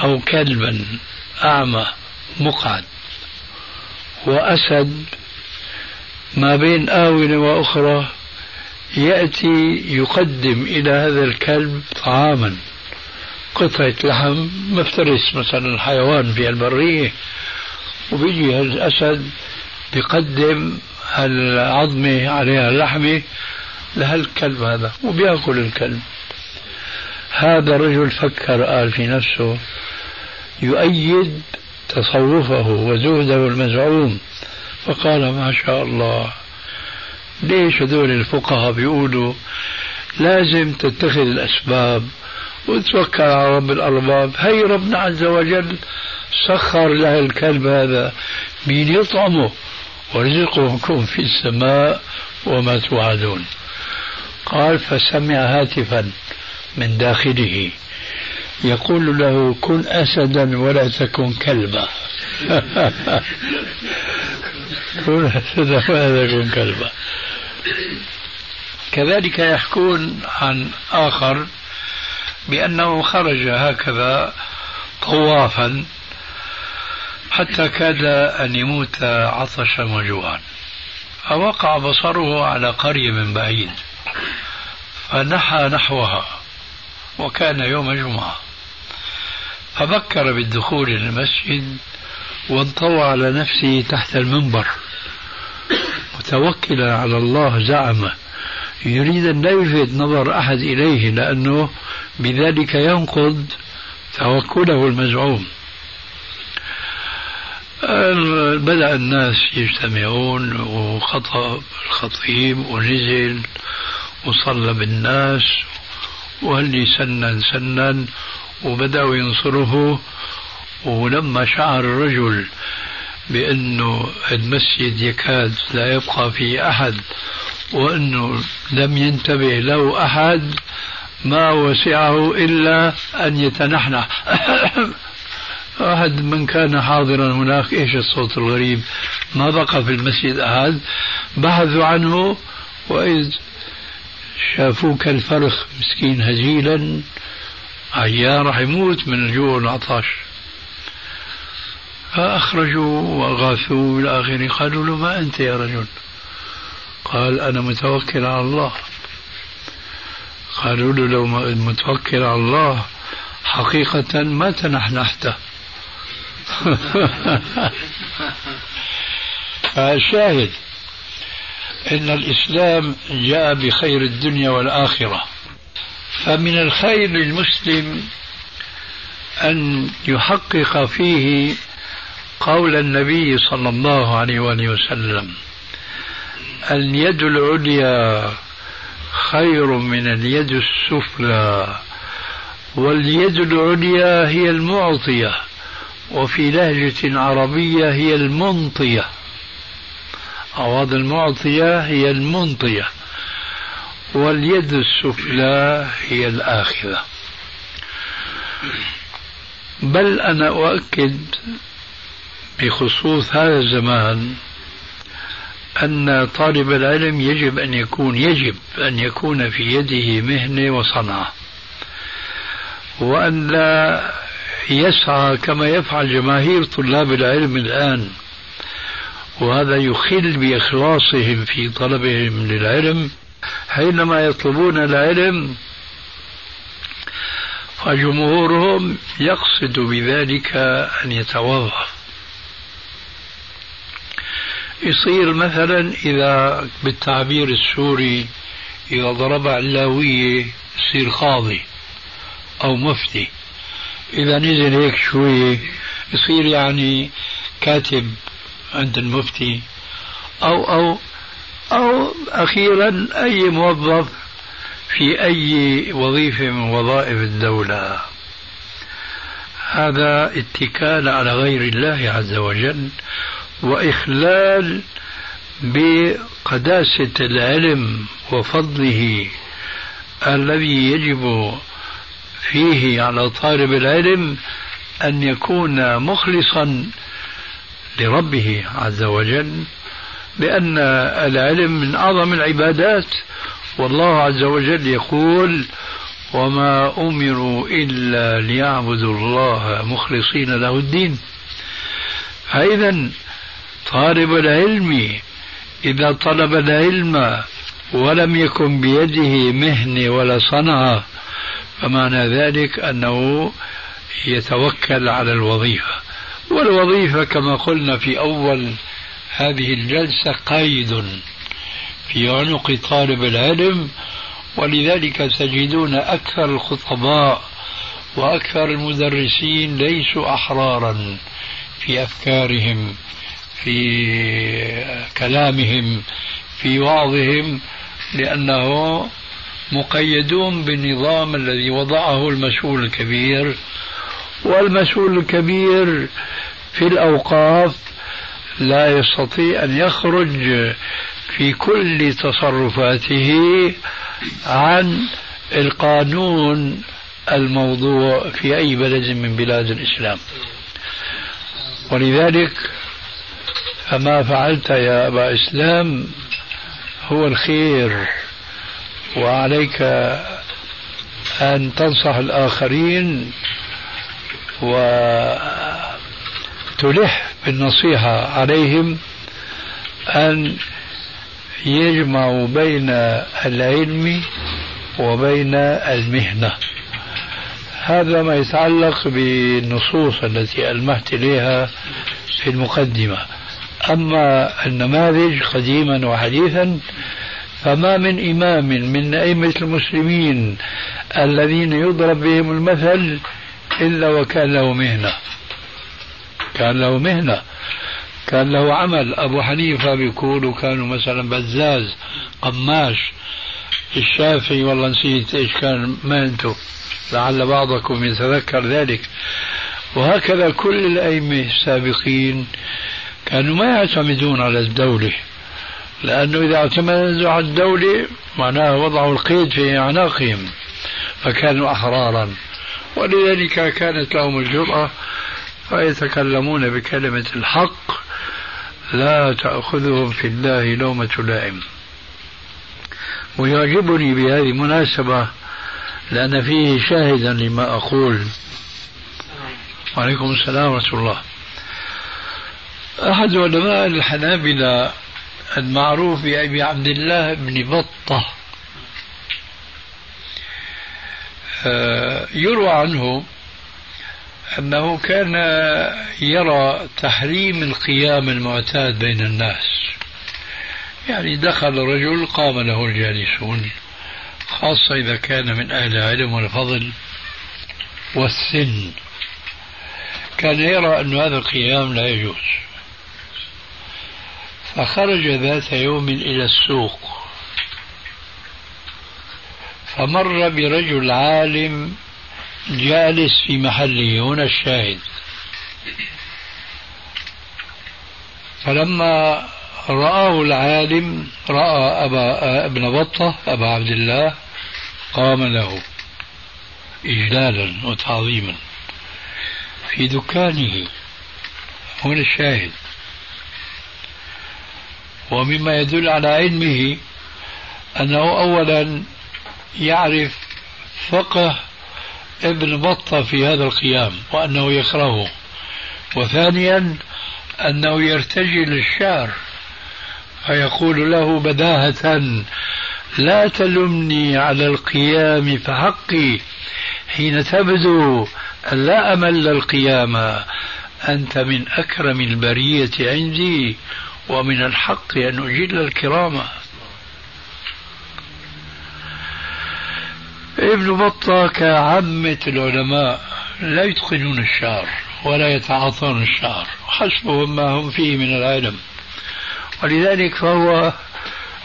أو كلبا أعمى مقعد وأسد ما بين آونة وأخرى يأتي يقدم إلى هذا الكلب طعاما. قطعة لحم مفترس مثلا حيوان في البرية وبيجي الأسد بيقدم العظمة عليها اللحمة لهالكلب هذا وبيأكل الكلب. هذا الرجل فكر قال في نفسه يؤيد تصوفه وزهده المزعوم. فقال ما شاء الله ليش هذول الفقهاء بيقولوا لازم تتخذ الأسباب وتوكل على رب الأرباب؟ هي ربنا عز وجل سخر له الكلب هذا مين يطعمه. ورزقكم في السماء وما توعدون. قال فسمع هاتفا من داخله. يقول له كن أسدا ولا تكن كلبا. كن أسدا ولا تكن كلبا. كذلك يحكون عن آخر بأنه خرج هكذا طوافا حتى كاد أن يموت عطشا وجوعا فوقع بصره على قرية من بعيد فنحى نحوها وكان يوم جمعة. فبكر بالدخول إلى المسجد وانطوى على نفسه تحت المنبر. متوكلا على الله زعم يريد أن لا يلفت نظر أحد إليه لأنه بذلك ينقض توكله المزعوم. بدأ الناس يجتمعون وخطب الخطيب ونزل وصلى بالناس وهلي سنا سنا وبدأوا ينصره ولما شعر الرجل بأنه المسجد يكاد لا يبقى فيه أحد وأنه لم ينتبه له أحد ما وسعه إلا أن يتنحنح. أحد من كان حاضرا هناك إيش الصوت الغريب؟ ما بقى في المسجد أحد. بحثوا عنه وإذ شافوه كالفرخ مسكين هزيلا. عيان راح يموت من الجوع والعطش فأخرجوا وأغاثوه إلى آخره. قالوا له ما أنت يا رجل؟ قال أنا متوكل على الله. قالوا له لو متوكل على الله حقيقة ما تنحنحته فالشاهد إن الإسلام جاء بخير الدنيا والآخرة. فمن الخير للمسلم أن يحقق فيه قول النبي صلى الله عليه وآله وسلم اليد العليا خير من اليد السفلى واليد العليا هي المعطية. وفي لهجة عربية هي المنطية. أعواض المعطية هي المنطية. واليد السفلى هي الآخذة بل أنا أؤكد بخصوص هذا الزمان أن طالب العلم يجب أن يكون يجب أن يكون في يده مهنة وصنعة. وأن لا يسعى كما يفعل جماهير طلاب العلم الآن. وهذا يخل بإخلاصهم في طلبهم للعلم. حينما يطلبون العلم فجمهورهم يقصد بذلك أن يتوظف يصير مثلا إذا بالتعبير السوري إذا ضرب علاوية يصير قاضي أو مفتي. إذا نزل هيك شوية يصير يعني كاتب عند المفتي. أو أو أو أخيرا أي موظف في أي وظيفة من وظائف الدولة. هذا اتكال على غير الله عز وجل وإخلال بقداسة العلم وفضله الذي يجب فيه على طالب العلم أن يكون مخلصا لربه عز وجل بأن العلم من أعظم العبادات. والله عز وجل يقول وما أمروا إلا ليعبدوا الله مخلصين له الدين. فإذا طالب العلم إذا طلب العلم ولم يكن بيده مهنة ولا صنعة فمعنى ذلك أنه يتوكل على الوظيفة. والوظيفة كما قلنا في أول هذه الجلسة قيد في عنق طالب العلم ولذلك تجدون أكثر الخطباء وأكثر المدرسين ليسوا أحرارا في أفكارهم في كلامهم في وعظهم لأنه مقيدون بالنظام الذي وضعه المسؤول الكبير والمسؤول الكبير في الأوقاف لا يستطيع أن يخرج في كل تصرفاته عن القانون الموضوع في أي بلد من بلاد الإسلام. ولذلك فما فعلت يا أبا إسلام هو الخير. وعليك أن تنصح الآخرين وتلح بالنصيحة عليهم أن يجمعوا بين العلم وبين المهنة. هذا ما يتعلق بالنصوص التي ألمحت إليها في المقدمة. أما النماذج قديما وحديثا فما من إمام من أئمة المسلمين الذين يضرب بهم المثل إلا وكان له مهنة. كان له مهنة. كان له عمل. أبو حنيفة بيقولوا كانوا مثلا بزاز قماش. الشافعي والله نسيت إيش كان مهنته. لعل بعضكم يتذكر ذلك. وهكذا كل الأئمة السابقين كانوا ما يعتمدون على الدولة. لأنه إذا اعتمدوا على الدولة معناه وضعوا القيد في أعناقهم فكانوا أحرارا. ولذلك كانت لهم الجرأة فيتكلمون بكلمة الحق لا تأخذهم في الله لومة لائم. ويعجبني بهذه المناسبة لأن فيه شاهدا لما أقول. وعليكم السلام ورحمة الله. أحد علماء الحنابلة المعروف بأبي عبد الله بن بطة. آه، يروى عنه أنه كان يرى تحريم القيام المعتاد بين الناس. يعني دخل رجل قام له الجالسون خاصة إذا كان من أهل العلم والفضل والسن. كان يرى أن هذا القيام لا يجوز. فخرج ذات يوم إلى السوق. فمر برجل عالم جالس في محله هنا الشاهد. فلما رآه العالم رأى أبا ابن بطة أبا عبد الله قام له إجلالا وتعظيما في دكانه. هنا الشاهد. ومما يدل على علمه أنه أولا يعرف فقه ابن بطة في هذا القيام وأنه يكرهه وثانيا أنه يرتجل الشعر فيقول له بداهة لا تلمني على القيام فحقي حين تبدو لا أمل القيام أنت من أكرم البرية عندي ومن الحق أن أجل الكرامة ابن بطة كعامة العلماء لا يتقنون الشعر ولا يتعاطون الشعر حسبهم ما هم فيه من العلم. ولذلك فهو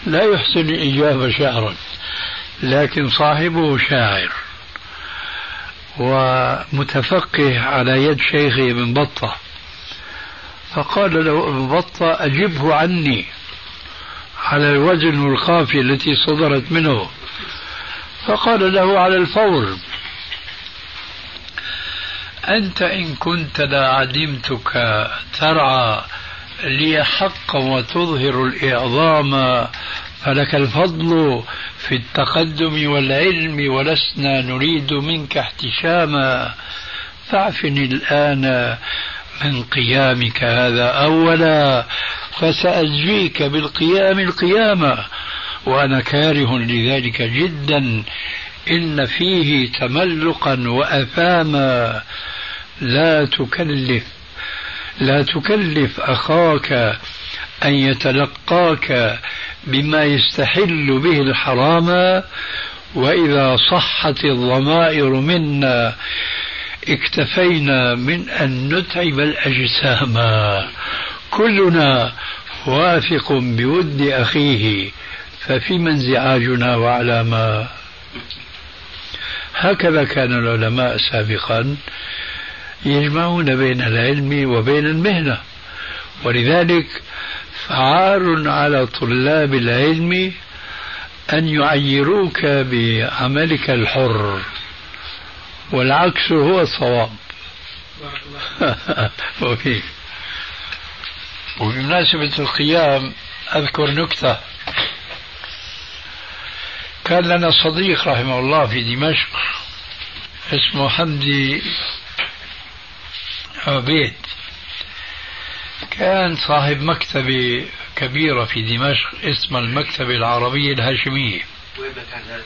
لا يحسن الإجابة شعرا لكن صاحبه شاعر ومتفقه على يد شيخه ابن بطة. فقال له ابن بطة أجبه عني على الوزن والقافية التي صدرت منه. فقال له على الفور أنت إن كنت لعدمتك ترعى لي حقا وتظهر الإعظام فلك الفضل في التقدم والعلم ولسنا نريد منك احتشاما. فاعفني الآن من قيامك هذا أولا فسأجزيك بالقيام القيامة وأنا كاره لذلك جدا إن فيه تملقا وأثاما. لا تكلف لا تكلف أخاك أن يتلقاك بما يستحل به الحرام وإذا صحت الضمائر منا اكتفينا من أن نتعب الأجسام. كلنا واثق بود أخيه ففيما انزعاجنا وعلى ما هكذا كان العلماء سابقا يجمعون بين العلم وبين المهنة. ولذلك فعار على طلاب العلم أن يعيروك بعملك الحر. والعكس هو الصواب. وبمناسبة القيام أذكر نكتة. كان لنا صديق رحمه الله في دمشق اسمه حمدي عبيد. كان صاحب مكتبة كبيرة في دمشق اسمها المكتبة العربية الهاشمية. وين كان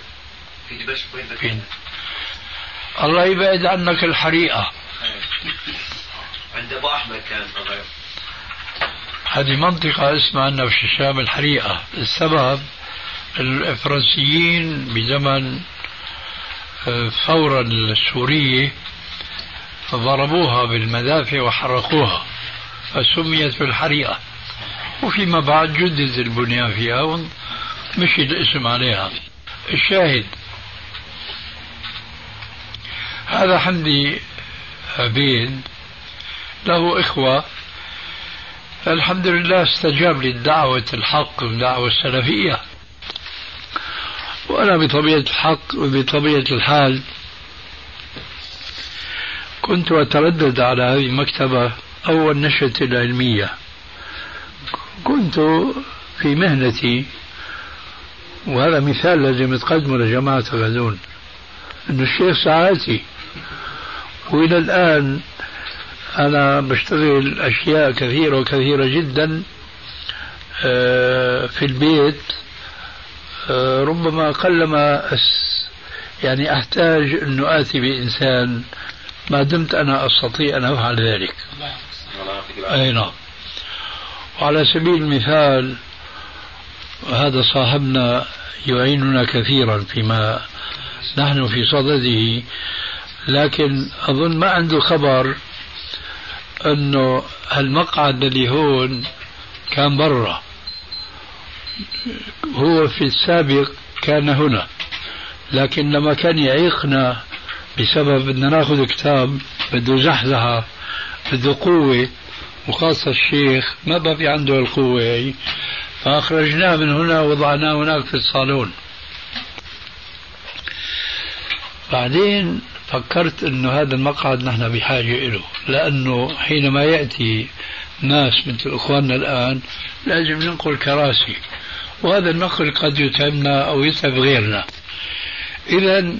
في دمشق وين؟ الله يبعد عنك الحريقة. عند أبو أحمد كان الله هذه منطقة اسمها عندنا في الشام الحريقة. السبب الفرنسيين بزمن الثورة السورية ضربوها بالمدافع وحرقوها فسميت بالحريقة. وفيما بعد جدد البنيان فيها ومشي الاسم عليها. الشاهد هذا حمدي عبيد له إخوة. الحمد لله استجاب للدعوة الحق والدعوة السلفية. وأنا بطبيعة الحق وبطبيعة الحال كنت أتردد على هذه المكتبة أول نشأة العلمية كنت في مهنتي وهذا مثال لازم تقدمه لجماعة غزون أن الشيخ ساعاتي وإلى الآن أنا بشتغل أشياء كثيرة وكثيرة جدا آه، في البيت آه، ربما قلما يعني أحتاج أن آتي بإنسان ما دمت أنا أستطيع أن أفعل ذلك. أي نعم. وعلى سبيل المثال هذا صاحبنا يعيننا كثيرا فيما نحن في صدده. لكن أظن ما عنده خبر أنه المقعد اللي هون كان برا. هو في السابق كان هنا لكن لما كان يعيقنا بسبب بدنا ناخذ كتاب بده زحزحة بده قوة وخاصة الشيخ ما بقى في عنده القوة هي. فأخرجناه من هنا وضعناه هناك في الصالون. بعدين فكرت إنه هذا المقعد نحن بحاجة له لأنه حينما يأتي ناس مثل إخواننا الآن لازم ننقل كراسي. وهذا النقل قد يتعبنا أو يتعب غيرنا. اذا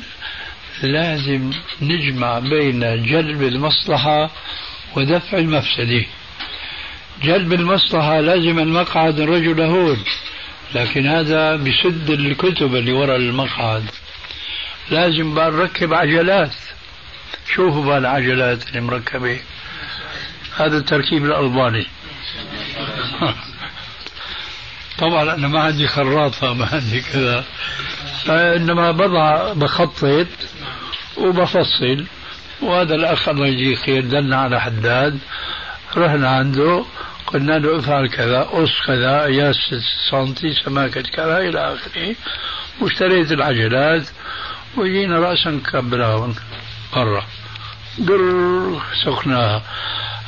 لازم نجمع بين جلب المصلحة ودفع المفسدة. جلب المصلحة لازم المقعد الرجل هون لكن هذا بسد الكتب اللي وراء المقعد. لازم بقى نركب عجلات. شوفوا بقى العجلات اللي مركبة. هذا التركيب الألباني. طبعا أنا ما عندي خراطة ما عندي كذا. إنما بضع بخطط وبفصل. وهذا الأخ الله يجزيه خير دلنا على حداد. رحنا عنده قلنا له افعل كذا قص كذا قياس سنتي سماكة كذا إلى آخره. واشتريت العجلات. وجينا رأسا نكبرها مرة قر سخناها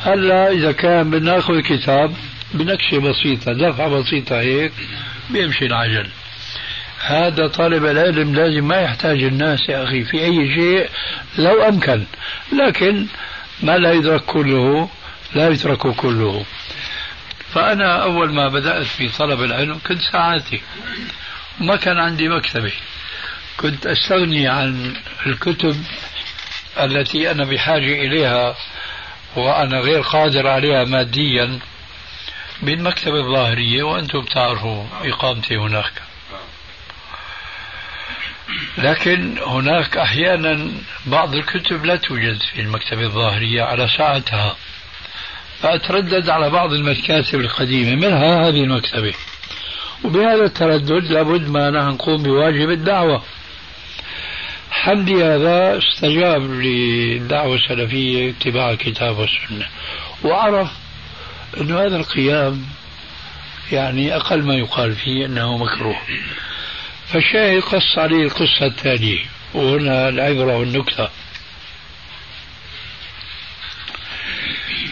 هلأ إذا كان بدنا ناخذ كتاب بنكشة بسيطة دفعة بسيطة هيك بيمشي العجل. هذا طالب العلم لازم ما يحتاج الناس يا أخي في أي شيء لو أمكن. لكن ما لا يدرك كله لا يترك كله. فأنا أول ما بدأت في طلب العلم كنت ساعاتي. ما كان عندي مكتبة. كنت أستغني عن الكتب التي أنا بحاجة إليها وأنا غير قادر عليها ماديا بالمكتبة الظاهرية وأنتم بتعرفوا إقامتي هناك. لكن هناك أحيانا بعض الكتب لا توجد في المكتبة الظاهرية على ساعتها. فأتردد على بعض المكاتب القديمة. منها هذه المكتبة؟ وبهذا التردد لابد ما نقوم بواجب الدعوة. حمدي هذا استجاب للدعوة السلفية اتباع الكتاب والسنة. وعرف أن هذا القيام يعني أقل ما يقال فيه أنه مكروه. فالشاهد قص عليه القصة التالية وهنا العبرة والنكتة.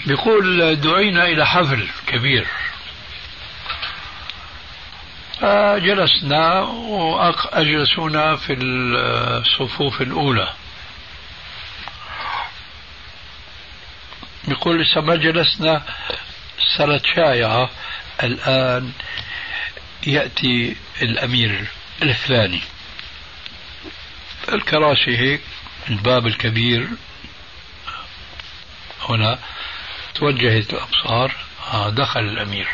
بيقول دعينا إلى حفل كبير. فجلسنا وأجلسونا في الصفوف الأولى. يقول لسه ما جلسنا صارت شائعة الآن يأتي الأمير الفلاني الكراسي هيك الباب الكبير. هنا توجهت الأبصار. آه دخل الأمير.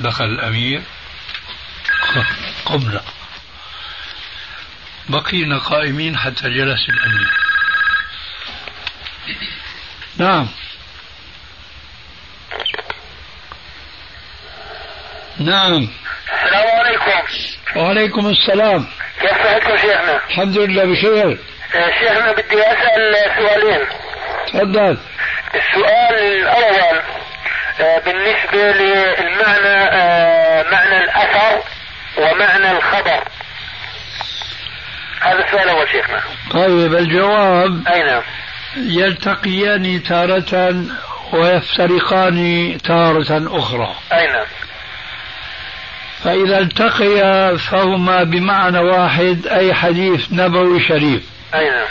دخل الأمير. قمنا بقينا قائمين حتى جلس الأمير. نعم. نعم. السلام عليكم. وعليكم السلام. كيف صحتكم شيخنا؟ الحمد لله بخير. آه، شيخنا بدي أسأل سؤالين. تفضل. السؤال الأول آه، بالنسبة للمعنى آه، معنى الأثر. ومعنى الخبر. هذا السؤال أول شيخنا. طيب الجواب أي نعم. يلتقيان تارة ويفترقان تارة أخرى. أي نعم. فإذا التقيا فهما بمعنى واحد أي حديث نبوي شريف. أي نعم.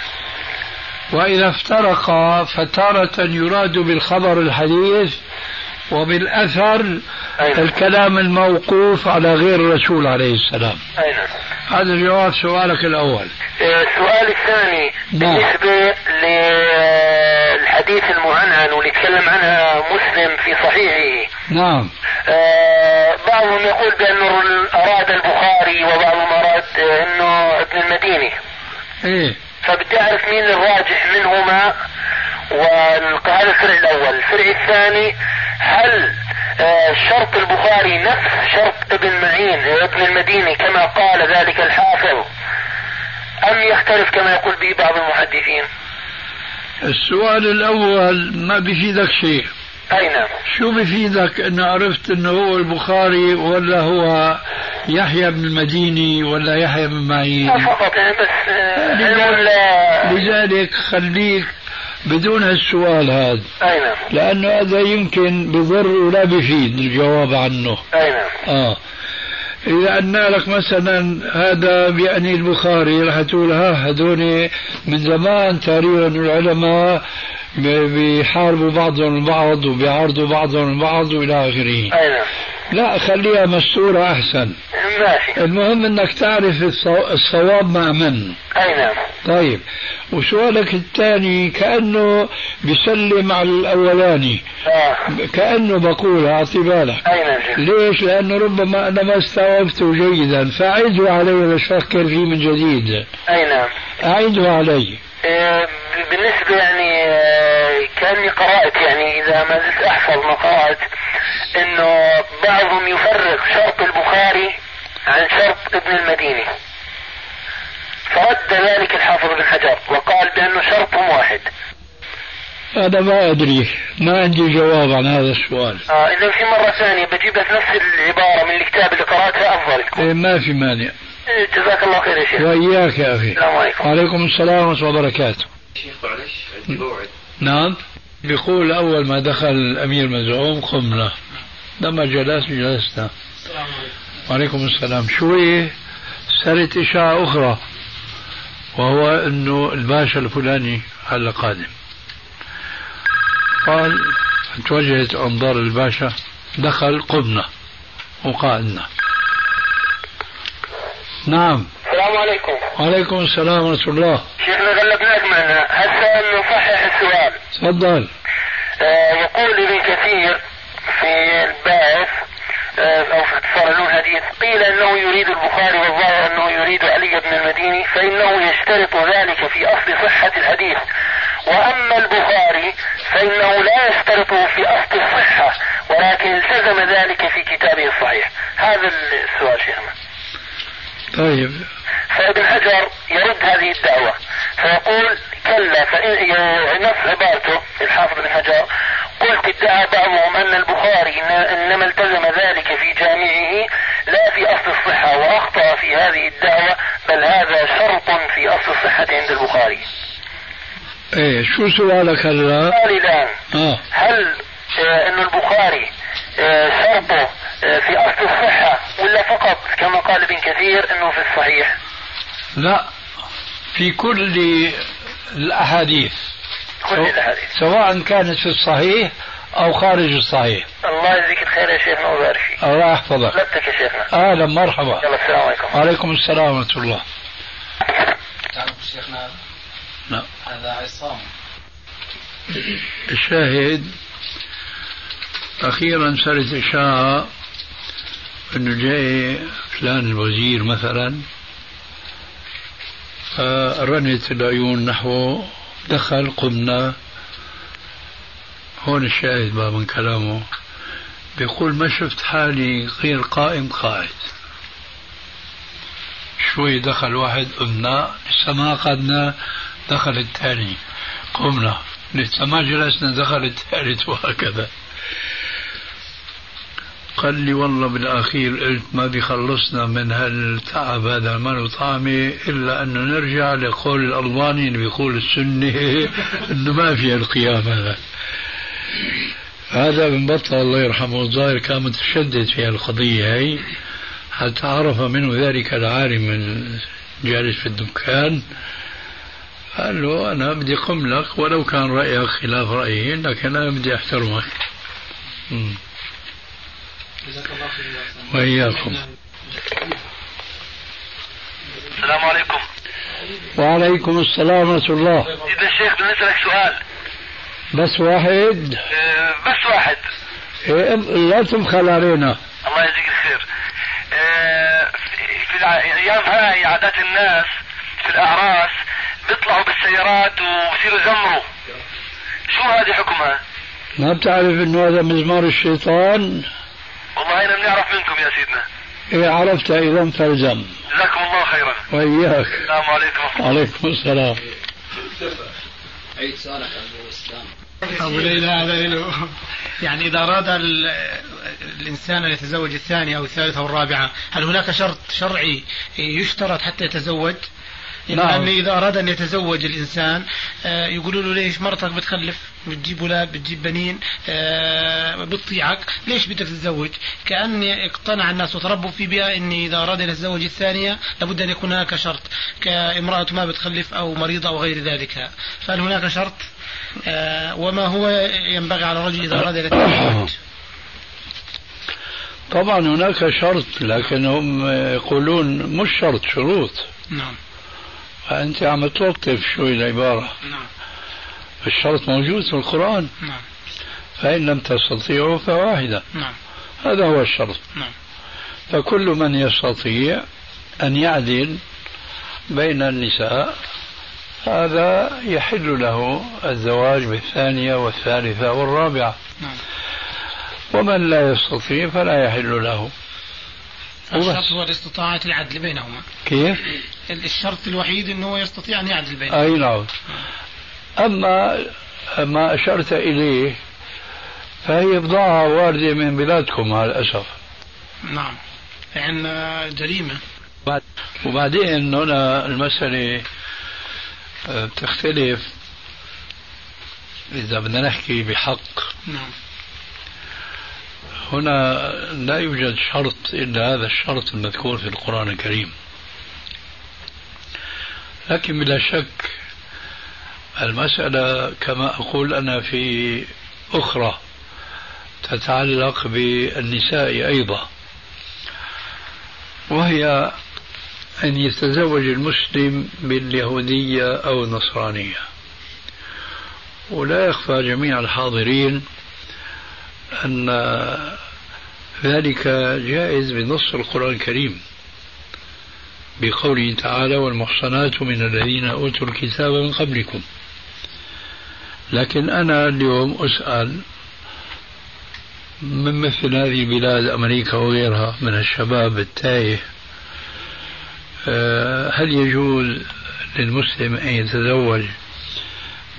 وإذا افترقا فتارة يراد بالخبر الحديث وبالأثر أين؟ الكلام الموقوف على غير الرسول عليه السلام. أين؟ هذا جواب سؤالك الأول. السؤال الثاني نعم. بالنسبة للحديث المعنعن واللي تكلم عنها مسلم في صحيحه. نعم. آه، بعضهم يقول بأنه أراد البخاري وبعضهم أراد أنه ابن المديني إيه. فبدي اعرف مين الراجح منهما؟ وهذا الفرع الأول، الفرع الثاني هل آه، شرط البخاري نفس شرط ابن معين ابن المديني كما قال ذلك الحافظ أم يختلف كما يقول به بعض المحدثين؟ السؤال الأول ما بيفيدك شيء؟ أي نعم. شو بفيدك؟ إن عرفت إنه هو البخاري ولا هو يحيى بن المديني ولا يحيى بن معين؟ فقط يعني بس آه، لذلك خليك بدون هالسؤال هذا. أي نعم. لأنه هذا يمكن بضر ولا بفيد الجواب عنه. أي نعم. آه. إذا قلنا لك مثلا هذا بيعني البخاري رح تقول ها هدول من زمان تقريبا العلماء بيحاربوا بعضهم البعض وبيعارضوا بعضهم البعض وإلى آخره. أي نعم. لا خليها مستورة أحسن. ماشي. المهم أنك تعرف الصواب مع من. أي نعم. طيب وسؤالك الثاني كأنه بيسلم على الأولاني. آه. كأنه بقول أعطي بالك. أي نعم. ليش؟ لأنه ربما أنا ما استوعبته جيدا فأعده علي لأفكر فيه من جديد. أي نعم. أعده علي. إيه بالنسبة يعني آه، كأني قرأت يعني إذا ما زلت أحفظ ما قرأت إنه بعضهم يفرق شرط البخاري عن شرط ابن المديني. فرد ذلك الحافظ بن حجر وقال بأنه شرطهم واحد. هذا ما أدري. ما عندي جواب عن هذا السؤال. آه إذا في مرة ثانية بجيب لك نفس العبارة من الكتاب اللي قرأتها أفضل. إيه ما في مانع. إيه جزاك الله خير يا شيخ. وإياك يا أخي. السلام عليكم. وعليكم السلام ورحمة الله وبركاته. شيخ معلش عندي موعد. نعم. بيقول أول ما دخل الأمير مزعوم قمنا لما جلس جلسنا السلام عليكم وعليكم السلام. شوي صارت إشاعة أخرى وهو أنه الباشا الفلاني هلا قادم قال توجهت أنظار الباشا دخل قمنا وقعدنا نعم. السلام عليكم. وعليكم السلام ورحمة الله. شيخنا غلبناك معنا هسه نصحح السؤال؟ تفضل. آه يقول ابن كثير في الباعث آه، أو في اختصار الحديث قيل أنه يريد البخاري والظاهر أنه يريد علي بن المديني فإنه يشترط ذلك في أصل صحة الحديث. وأما البخاري فإنه لا يشترطه في أصل الصحة ولكن التزم ذلك في كتابه الصحيح. هذا السؤال شيخنا. طيب. فابن حجر يرد هذه الدعوة فيقول كلا فإن نص عبارته الحافظ ابن حجر قلت ادعى بعضهم أن البخاري إنما التزم ذلك في جامعه لا في أصل الصحة وأخطأ في هذه الدعوة بل هذا شرط في أصل الصحة عند البخاري إيه شو سؤالك هلا؟ سؤالي الآن آه. هل آه أن البخاري آه شرطه آه في أصل الصحة ولا فقط كما قال ابن كثير أنه في الصحيح؟ لا في كل الأحاديث كل سواء كانت في الصحيح أو خارج الصحيح. الله يجزيك الخير يا شيخنا ويبارك فيك. الله يحفظك. لبتك يا شيخنا. أهلا مرحبا. يلا السلام عليكم. وعليكم السلام ورحمة الله. تعرف شيخنا. نعم. هذا عصام. الشاهد أخيرا صارت إشاعة أنه جاي فلان الوزير مثلا فرنت العيون نحوه دخل قمنا. هون الشاهد بقى من كلامه. بيقول ما شفت حالي غير قائم قاعد شوي دخل واحد قمنا. لسه ما قعدنا دخل الثاني. قمنا. لسه ما جلسنا دخل الثالث وهكذا. قال لي والله بالأخير قلت ما بيخلصنا من هالتعب هذا ما له طعمة إلا أنه نرجع لقول الألباني اللي بيقول السنة أنه ما في القيام هذا. هذا من بطل الله يرحمه الظاهر كان متشدد في القضية هي حتى عرف منه ذلك العالم الجالس في الدكان؟ قال له أنا بدي قم لك ولو كان رأيك خلاف رأيي لكن أنا بدي أحترمك. وإياكم. السلام عليكم. وعليكم السلام ورحمة الله. إذا الشيخ بدي أسألك سؤال. بس واحد. أه بس واحد. إيه لا تبخل علينا. الله يجزيك الخير. أه في الأيام هاي عادات الناس في الأعراس بيطلعوا بالسيارات وبصيروا يزمروا شو هذه حكمها؟ ما بتعرف إنه هذا مزمار الشيطان؟ أنا بنعرف منكم يا سيدنا؟ إيه عرفت إذا فالزم جزاكم الله خيرا. وإياك. السلام عليكم. عليكم السلام. عيد سؤالك أبو ليلى هذا يعني إذا أراد الإنسان أن يتزوج الثانية أو الثالثة أو الرابعة هل هناك شرط شرعي يشترط حتى يتزوج؟ نعم. لأن إذا أراد أن يتزوج الإنسان آه، يقولوا له ليش مرتك بتخلف؟ بتجيب أولاد بتجيب بنين آه، بتطيعك ليش بدك تتزوج؟ كأن اقتنع الناس وتربوا في بيئة أن إذا أراد أن يتزوج الثانية لابد أن يكون هناك شرط كامرأة ما بتخلف أو مريضة أو غير ذلك. فهل هناك شرط؟ آه، وما هو ينبغي على الرجل إذا أراد أن يتزوج؟ طبعا هناك شرط لكن هم يقولون مش شرط شروط. نعم. فأنت عم تلطف شوي العبارة نعم. الشرط موجود في القرآن. نعم. فإن لم تستطيعوا فواحدة. نعم. هذا هو الشرط. نعم. فكل من يستطيع أن يعدل بين النساء هذا يحل له الزواج بالثانية والثالثة والرابعة. نعم. ومن لا يستطيع فلا يحل له. الشرط هو الاستطاعة العدل بينهما. كيف؟ الشرط الوحيد إنه هو يستطيع أن يعدل بينهما. أي نعم. أما ما أشرت إليه فهي بضاعة واردة من بلادكم مع الاسف نعم. عندنا جريمة. وبعدين هنا المسألة آه، بتختلف. إذا بدنا نحكي بحق. نعم. هنا لا يوجد شرط إلا هذا الشرط المذكور في القرآن الكريم. لكن بلا شك المسألة كما أقول أنا في أخرى تتعلق بالنساء أيضا. وهي أن يتزوج المسلم باليهودية أو النصرانية. ولا يخفى جميع الحاضرين أن ذلك جائز بنص القرآن الكريم بقوله تعالى والمحصنات من الذين أوتوا الكتاب من قبلكم. لكن أنا اليوم أسأل من مثل هذه البلاد أمريكا وغيرها من الشباب التائه آه، هل يجوز للمسلم أن يتزوج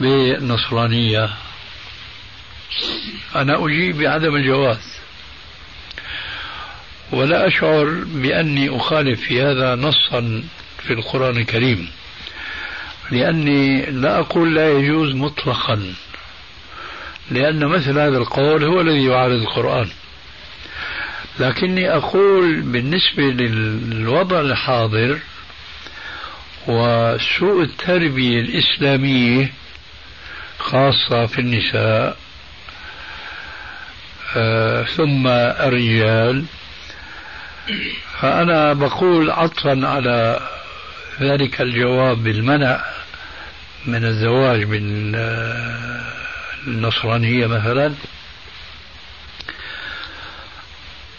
بالنصرانية أنا أجيب بعدم الجواز. ولا أشعر بأني أخالف في هذا نصا في القرآن الكريم لأني لا أقول لا يجوز مطلقا لأن مثل هذا القول هو الذي يعارض القرآن. لكني أقول بالنسبة للوضع الحاضر وسوء التربية الإسلامية خاصة في النساء ثم الرجال فأنا بقول عطفا على ذلك الجواب بالمنع من الزواج بالنصرانية مثلا.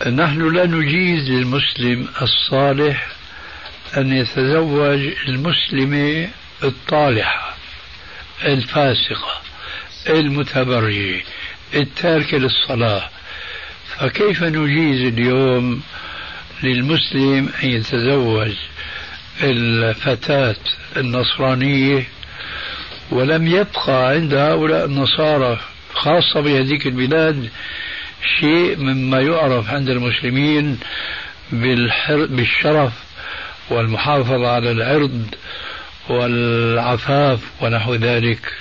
نحن لا نجيز للمسلم الصالح أن يتزوج المسلمة الطالحة الفاسقة المتبرجة. التاركة للصلاة. فكيف نجيز اليوم للمسلم أن يتزوج الفتاة النصرانية ولم يبقى عند هؤلاء النصارى خاصة بهذيك البلاد شيء مما يعرف عند المسلمين بالشرف والمحافظة على العرض والعفاف ونحو ذلك.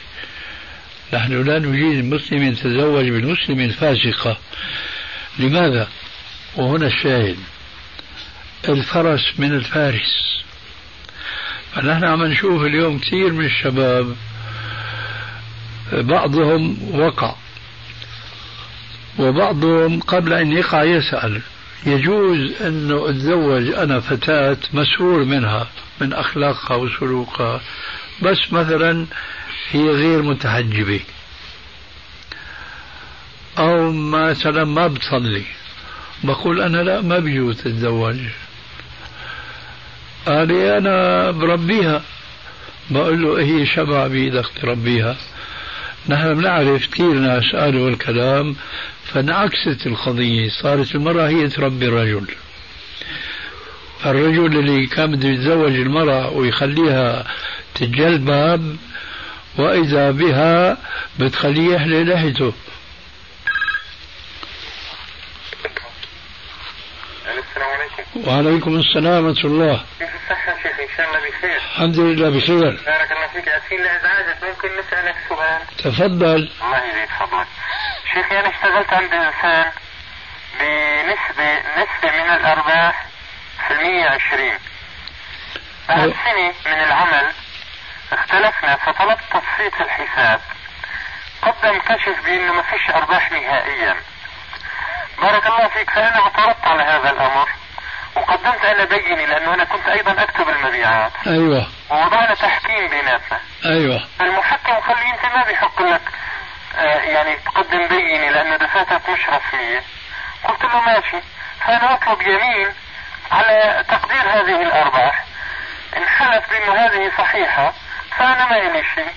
نحن لا نجيد المسلم يتزوج بالمسلم الفاسقة لماذا؟ وهنا الشاهد. الفرس من الفارس. فنحن عم نشوف اليوم كثير من الشباب بعضهم وقع. وبعضهم قبل أن يقع يسأل. يجوز أنه أتزوج أنا فتاة مسرور منها من أخلاقها وسلوكها بس مثلا هي غير متحجبة أو مثلا ما بتصلي بقول أنا لا ما بيجوز تتزوج قال أنا بربيها. بقول له هي شمعة بإيدك تربيها نحن بنعرف كثير ناس قالوا الكلام فانعكست القضية. صارت المرأة هي تربي الرجل. الرجل اللي كان بده يتزوج المرأة ويخليها تتجلبب وإذا بها بتخليه يحلي لحيته. السلام عليكم. وعليكم السلام ورحمة الله. كيف الصحة شيخ؟ إن شاء الله بخير. الحمد لله بخير. بارك الله فيك. أسفين لإزعاجك ممكن نسألك سؤال؟ تفضل. الله يزيد فضلك. شيخي أنا اشتغلت عند إنسان بنسبة نسبة من الأرباح في المية عشرين بعد سنة من العمل اختلفنا فطلبت تصفية الحساب. قدم كشف بأنه ما فيش أرباح نهائيا. بارك الله فيك فأنا اعترضت على هذا الأمر. وقدمت أنا بيني لأنه أنا كنت أيضا أكتب المبيعات. أيوة. ووضعنا تحكيم بيناتنا. أيوة. المحكم قال لي أنت ما بيحق لك آه يعني تقدم بيني لأنه دفاترك مش رسمية قلت له ماشي. فأنا أطلب يمين على تقدير هذه الأرباح. إن حلف بأنه هذه صحيحة. فأنا ما إلي شيء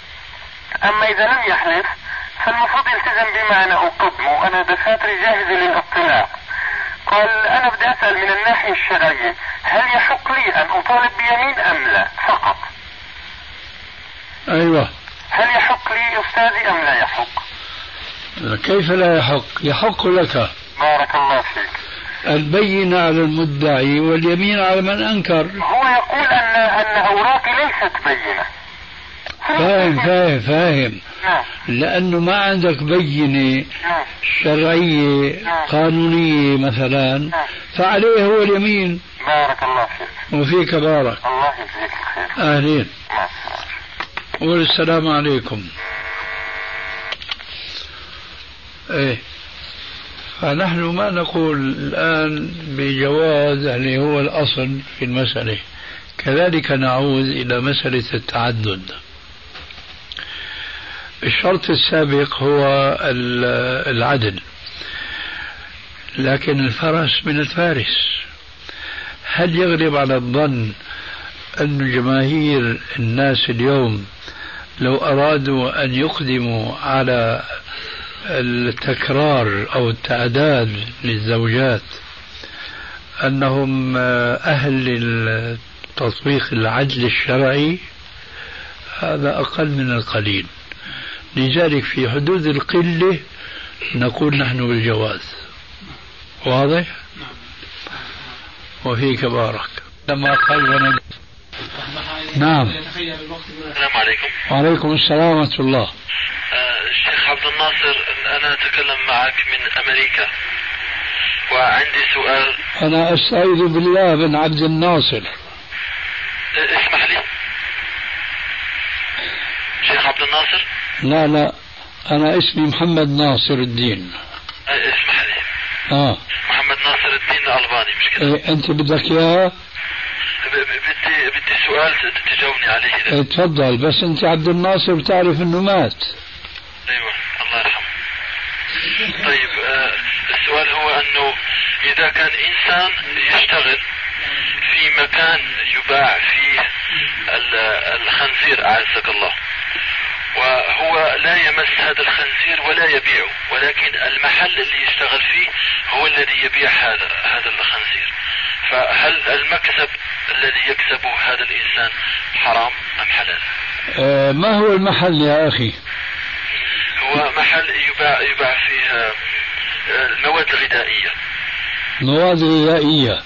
أما إذا لم يحلف فالمفروض يلتزم بما أنا أقدمه أنا دفاتري جاهزة للاطلاع. قال أنا بدي أسأل من الناحية الشرعية هل يحق لي أن أطالب بيمين أم لا؟ فقط. أيوة. هل يحق لي أستاذي أم لا يحق؟ كيف لا يحق؟ يحق لك. بارك الله فيك. البينة على المدعي واليمين على من أنكر. هو يقول أن أن أوراقي ليست بينة. فاهم فاهم فاهم. لأنه ما عندك بينة شرعية قانونية مثلا فعليه هو اليمين. بارك الله فيك. وفيك بارك. الله يجزيك الخير. أهلين والسلام عليكم. إيه. فنحن ما نقول الآن بجواز اللي هو الأصل في المسألة. كذلك نعود إلى مسألة التعدد. الشرط السابق هو ال- العدل. لكن الفرس من الفارس. هل يغلب على الظن أن جماهير الناس اليوم لو أرادوا أن يقدموا على التكرار أو التعداد للزوجات أنهم أهل لتطبيق العدل الشرعي هذا أقل من القليل. لذلك في حدود القلة نقول نحن بالجواز. واضح؟ وفيك بارك. لما قال ونجد نعم. السلام عليكم. وعليكم السلام ورحمة الله. آه، الشيخ عبد الناصر أنا أتكلم معك من أمريكا. وعندي سؤال. أنا أستعيذ بالله بن عبد الناصر. آه، اسمح لي. شيخ عبد الناصر؟ لا لا. أنا اسمي محمد ناصر الدين. آه، اسمح لي. آه. محمد ناصر الدين الألباني مش كده؟ إيه أنت بدك إياه؟ بدي بدي سؤال تجاوبني عليه إذا إيه تفضل. بس أنت عبد الناصر بتعرف إنه مات. أيوه الله يرحمه. طيب آه السؤال هو أنه إذا كان إنسان يشتغل في مكان يباع فيه ال- الخنزير أعزك الله وهو لا يمس هذا الخنزير ولا يبيعه ولكن المحل اللي يشتغل فيه هو الذي يبيع هذا هذا الخنزير. فهل المكسب الذي يكسبه هذا الإنسان حرام أم حلال؟ آه ما هو المحل يا أخي؟ هو محل يباع يباع فيه آه، آه، المواد الغذائية مواد غذائية.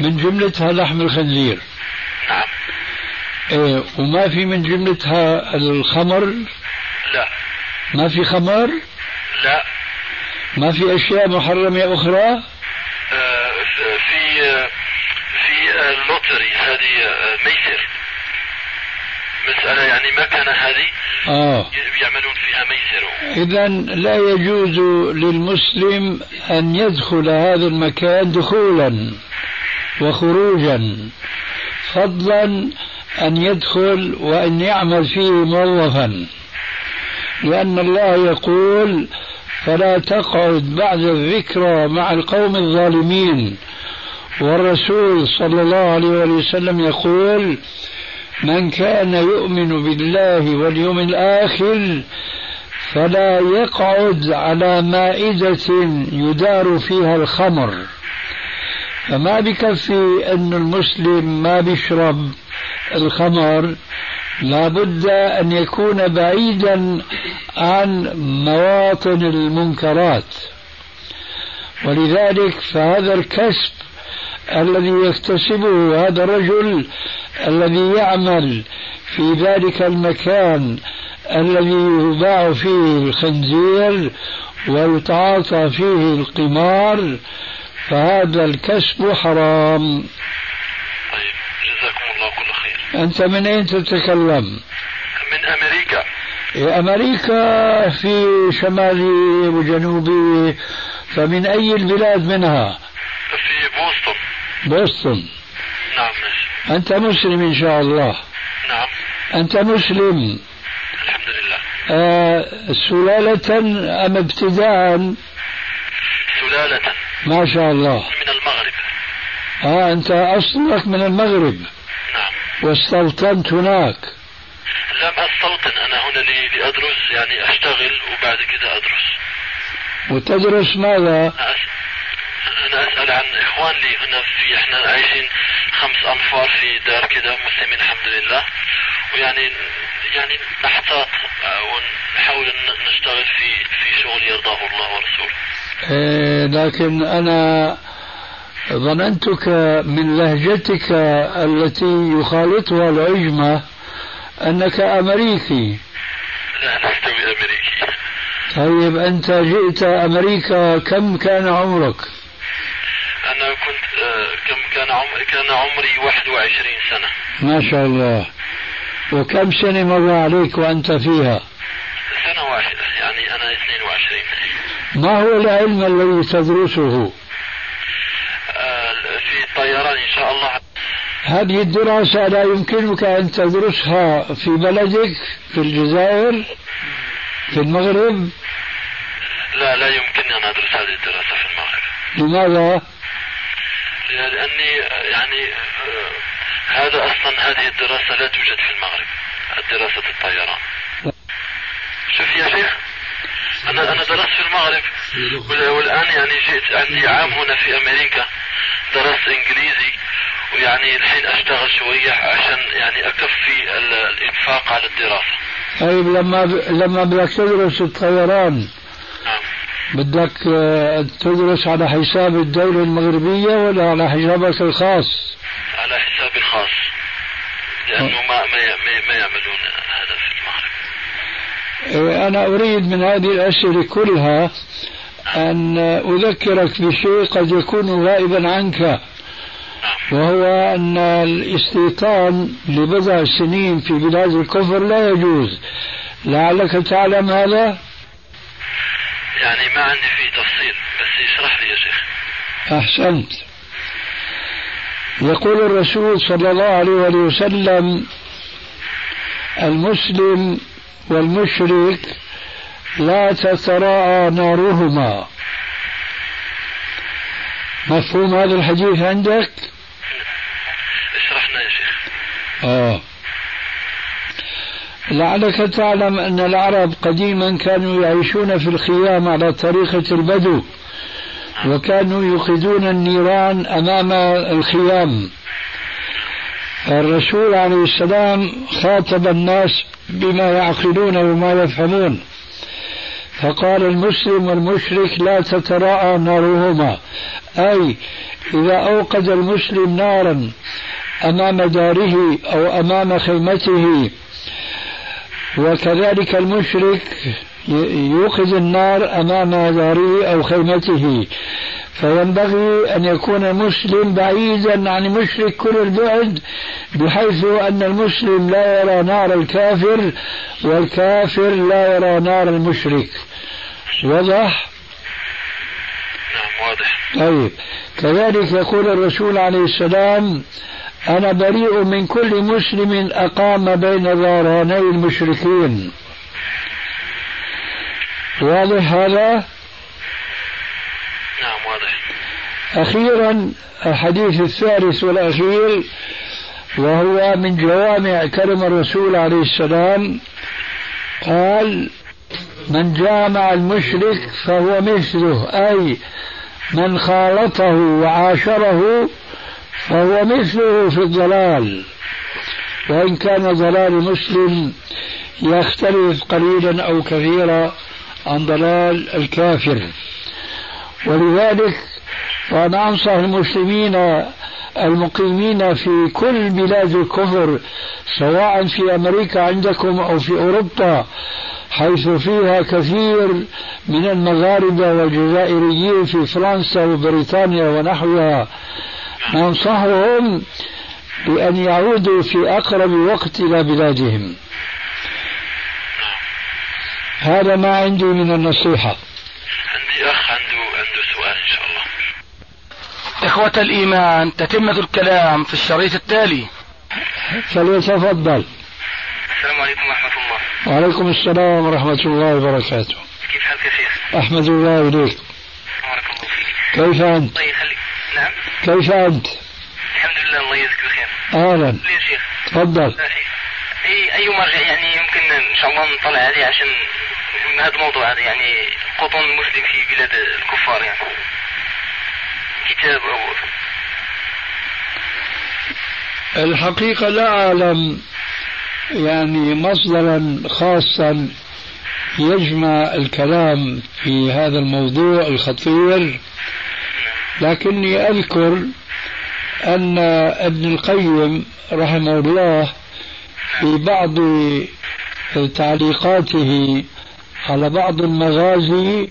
من جملتها لحم الخنزير. نعم. إيه وما في من جملتها الخمر؟ لا. ما في خمر لا. ما في أشياء محرمة أخرى؟ آه، في آه، في اللوتري هذه آه، ميسر. مسألة يعني مكنة هذه. آه. يعملون فيها ميسر. إذا لا يجوز للمسلم أن يدخل هذا المكان دخولا وخروجا. فضلا أن يدخل وأن يعمل فيه موظفا. لأن الله يقول فلا تقعد بعد الذكرى مع القوم الظالمين. والرسول صلى الله عليه وسلم يقول من كان يؤمن بالله واليوم الآخر فلا يقعد على مائدة يدار فيها الخمر. فما بكفي أن المسلم ما بيشرب الخمر لابد أن يكون بعيدا عن مواطن المنكرات. ولذلك فهذا الكسب الذي يكتسبه هذا الرجل الذي يعمل في ذلك المكان الذي يباع فيه الخنزير ويتعاطى فيه القمار فهذا الكسب حرام. طيب جزاكم الله كل خير. أنت من أين تتكلم؟ من أمريكا. أمريكا في شمالي وجنوبي فمن أي البلاد منها؟ في بوسطن. بوسطن. نعم أنت مسلم إن شاء الله. نعم. أنت مسلم. الحمد لله. آه سلالة أم ابتداء؟ سلالة. ما شاء الله. من المغرب. آه أنت أصلك من المغرب. واستوطنت هناك لم أستوطن أنا هنا لي لأدرس يعني أشتغل وبعد كده أدرس وتدرس ماذا؟ أنا أسأل عن إخوان لي هنا في إحنا عايشين خمس أنفار في دار كده مسلمين الحمد لله ويعني يعني نحتاط ونحاول أن نشتغل في في شغل يرضاه الله ورسوله. إيه لكن أنا ظننتك من لهجتك التي يخالطها العجمة أنك أمريكي لا لست بأمريكي طيب أنت جئت أمريكا كم كان عمرك؟ أنا كنت آه، كم كان عمري كان عمري 21 سنة ما شاء الله وكم سنة مر عليك وأنت فيها؟ سنة واحدة يعني أنا 22 ما هو العلم الذي تدرسه؟ آه، في الطيران إن شاء الله. هذه الدراسة لا يمكنك أن تدرسها في بلدك في الجزائر في المغرب. لا لا يمكنني أن أدرس هذه الدراسة في المغرب. لماذا؟ لأني يعني آه، هذا أصلا هذه الدراسة لا توجد في المغرب دراسة الطيران. شوف يا شيخ أنا أنا درست في المغرب. والآن يعني جئت عندي عام هنا في أمريكا. درست إنجليزي. ويعني الحين أشتغل شوية عشان يعني أكفي الإنفاق على الدراسة. طيب لما ب... لما بدك تدرس الطيران نعم. بدك آه، تدرس على حساب الدولة المغربية ولا على حسابك الخاص؟ على حسابي الخاص. لأنه ما ما ما يعملون هذا في المغرب. أنا أريد من هذه الأسئلة كلها أن أذكرك بشيء قد يكون غائبا عنك وهو أن الاستيطان لبضع سنين في بلاد الكفر لا يجوز. لعلك تعلم هذا؟ يعني ما عندي فيه تفصيل بس يشرح لي يا شيخ. أحسنت. يقول الرسول صلى الله عليه وسلم المسلم والمشرك لا تتراءى نارهما. مفهوم هذا الحديث عندك؟ اشرحنا يا شيخ. آه. لعلك تعلم أن العرب قديما كانوا يعيشون في الخيام على طريقة البدو وكانوا يوقدون النيران أمام الخيام. الرسول عليه السلام خاطب الناس بما يعقلون وما يفهمون. فقال المسلم والمشرك لا تتراءى نارهما أي إذا أوقد المسلم نارا أمام داره أو أمام خيمته وكذلك المشرك يوقد النار أمام داره أو خيمته. فينبغي أن يكون المسلم بعيدا عن المشرك كل البعد بحيث أن المسلم لا يرى نار الكافر والكافر لا يرى نار المشرك واضح؟ نعم واضح طيب كذلك يقول الرسول عليه السلام أنا بريء من كل مسلم أقام بين ظهراني المشركين واضح هذا؟ نعم واضح أخيرا الحديث الثالث والأخير وهو من جوامع كلم الرسول عليه السلام. قال من جامع المشرك فهو مثله أي من خالطه وعاشره فهو مثله في الضلال. وإن كان ضلال مسلم يختلف قليلا أو كثيرا عن ضلال الكافر. ولذلك وأنا أنصح المسلمين المقيمين في كل بلاد الكفر سواء في أمريكا عندكم أو في أوروبا حيث فيها كثير من المغاربة والجزائريين في فرنسا وبريطانيا ونحوها. ننصحهم بأن يعودوا في أقرب وقت إلى بلادهم. هذا ما عندي من النصيحة عندي أخ عنده عنده سؤال إن شاء الله إخوة الإيمان تتمة الكلام في الشريط التالي. فليتفضل السلام عليكم ورحمة الله. وعليكم السلام ورحمة الله وبركاته. كيف حالك يا شيخ؟ أحمد الله إليك. بارك الله فيك كيف أنت؟ الله يخليك. نعم. كيف أنت؟ الحمد لله الله يجزيك بخير أهلا. يا شيخ؟ تفضل. أي أي مرجع يعني يمكن إن شاء الله نطلع عليه عشان هذا الموضوع هذا يعني قطن المسلم في بلاد الكفار يعني. كتاب أو الحقيقة لا أعلم. يعني مصدرا خاصا يجمع الكلام في هذا الموضوع الخطير. لكني أذكر أن ابن القيم رحمه الله في بعض تعليقاته على بعض المغازي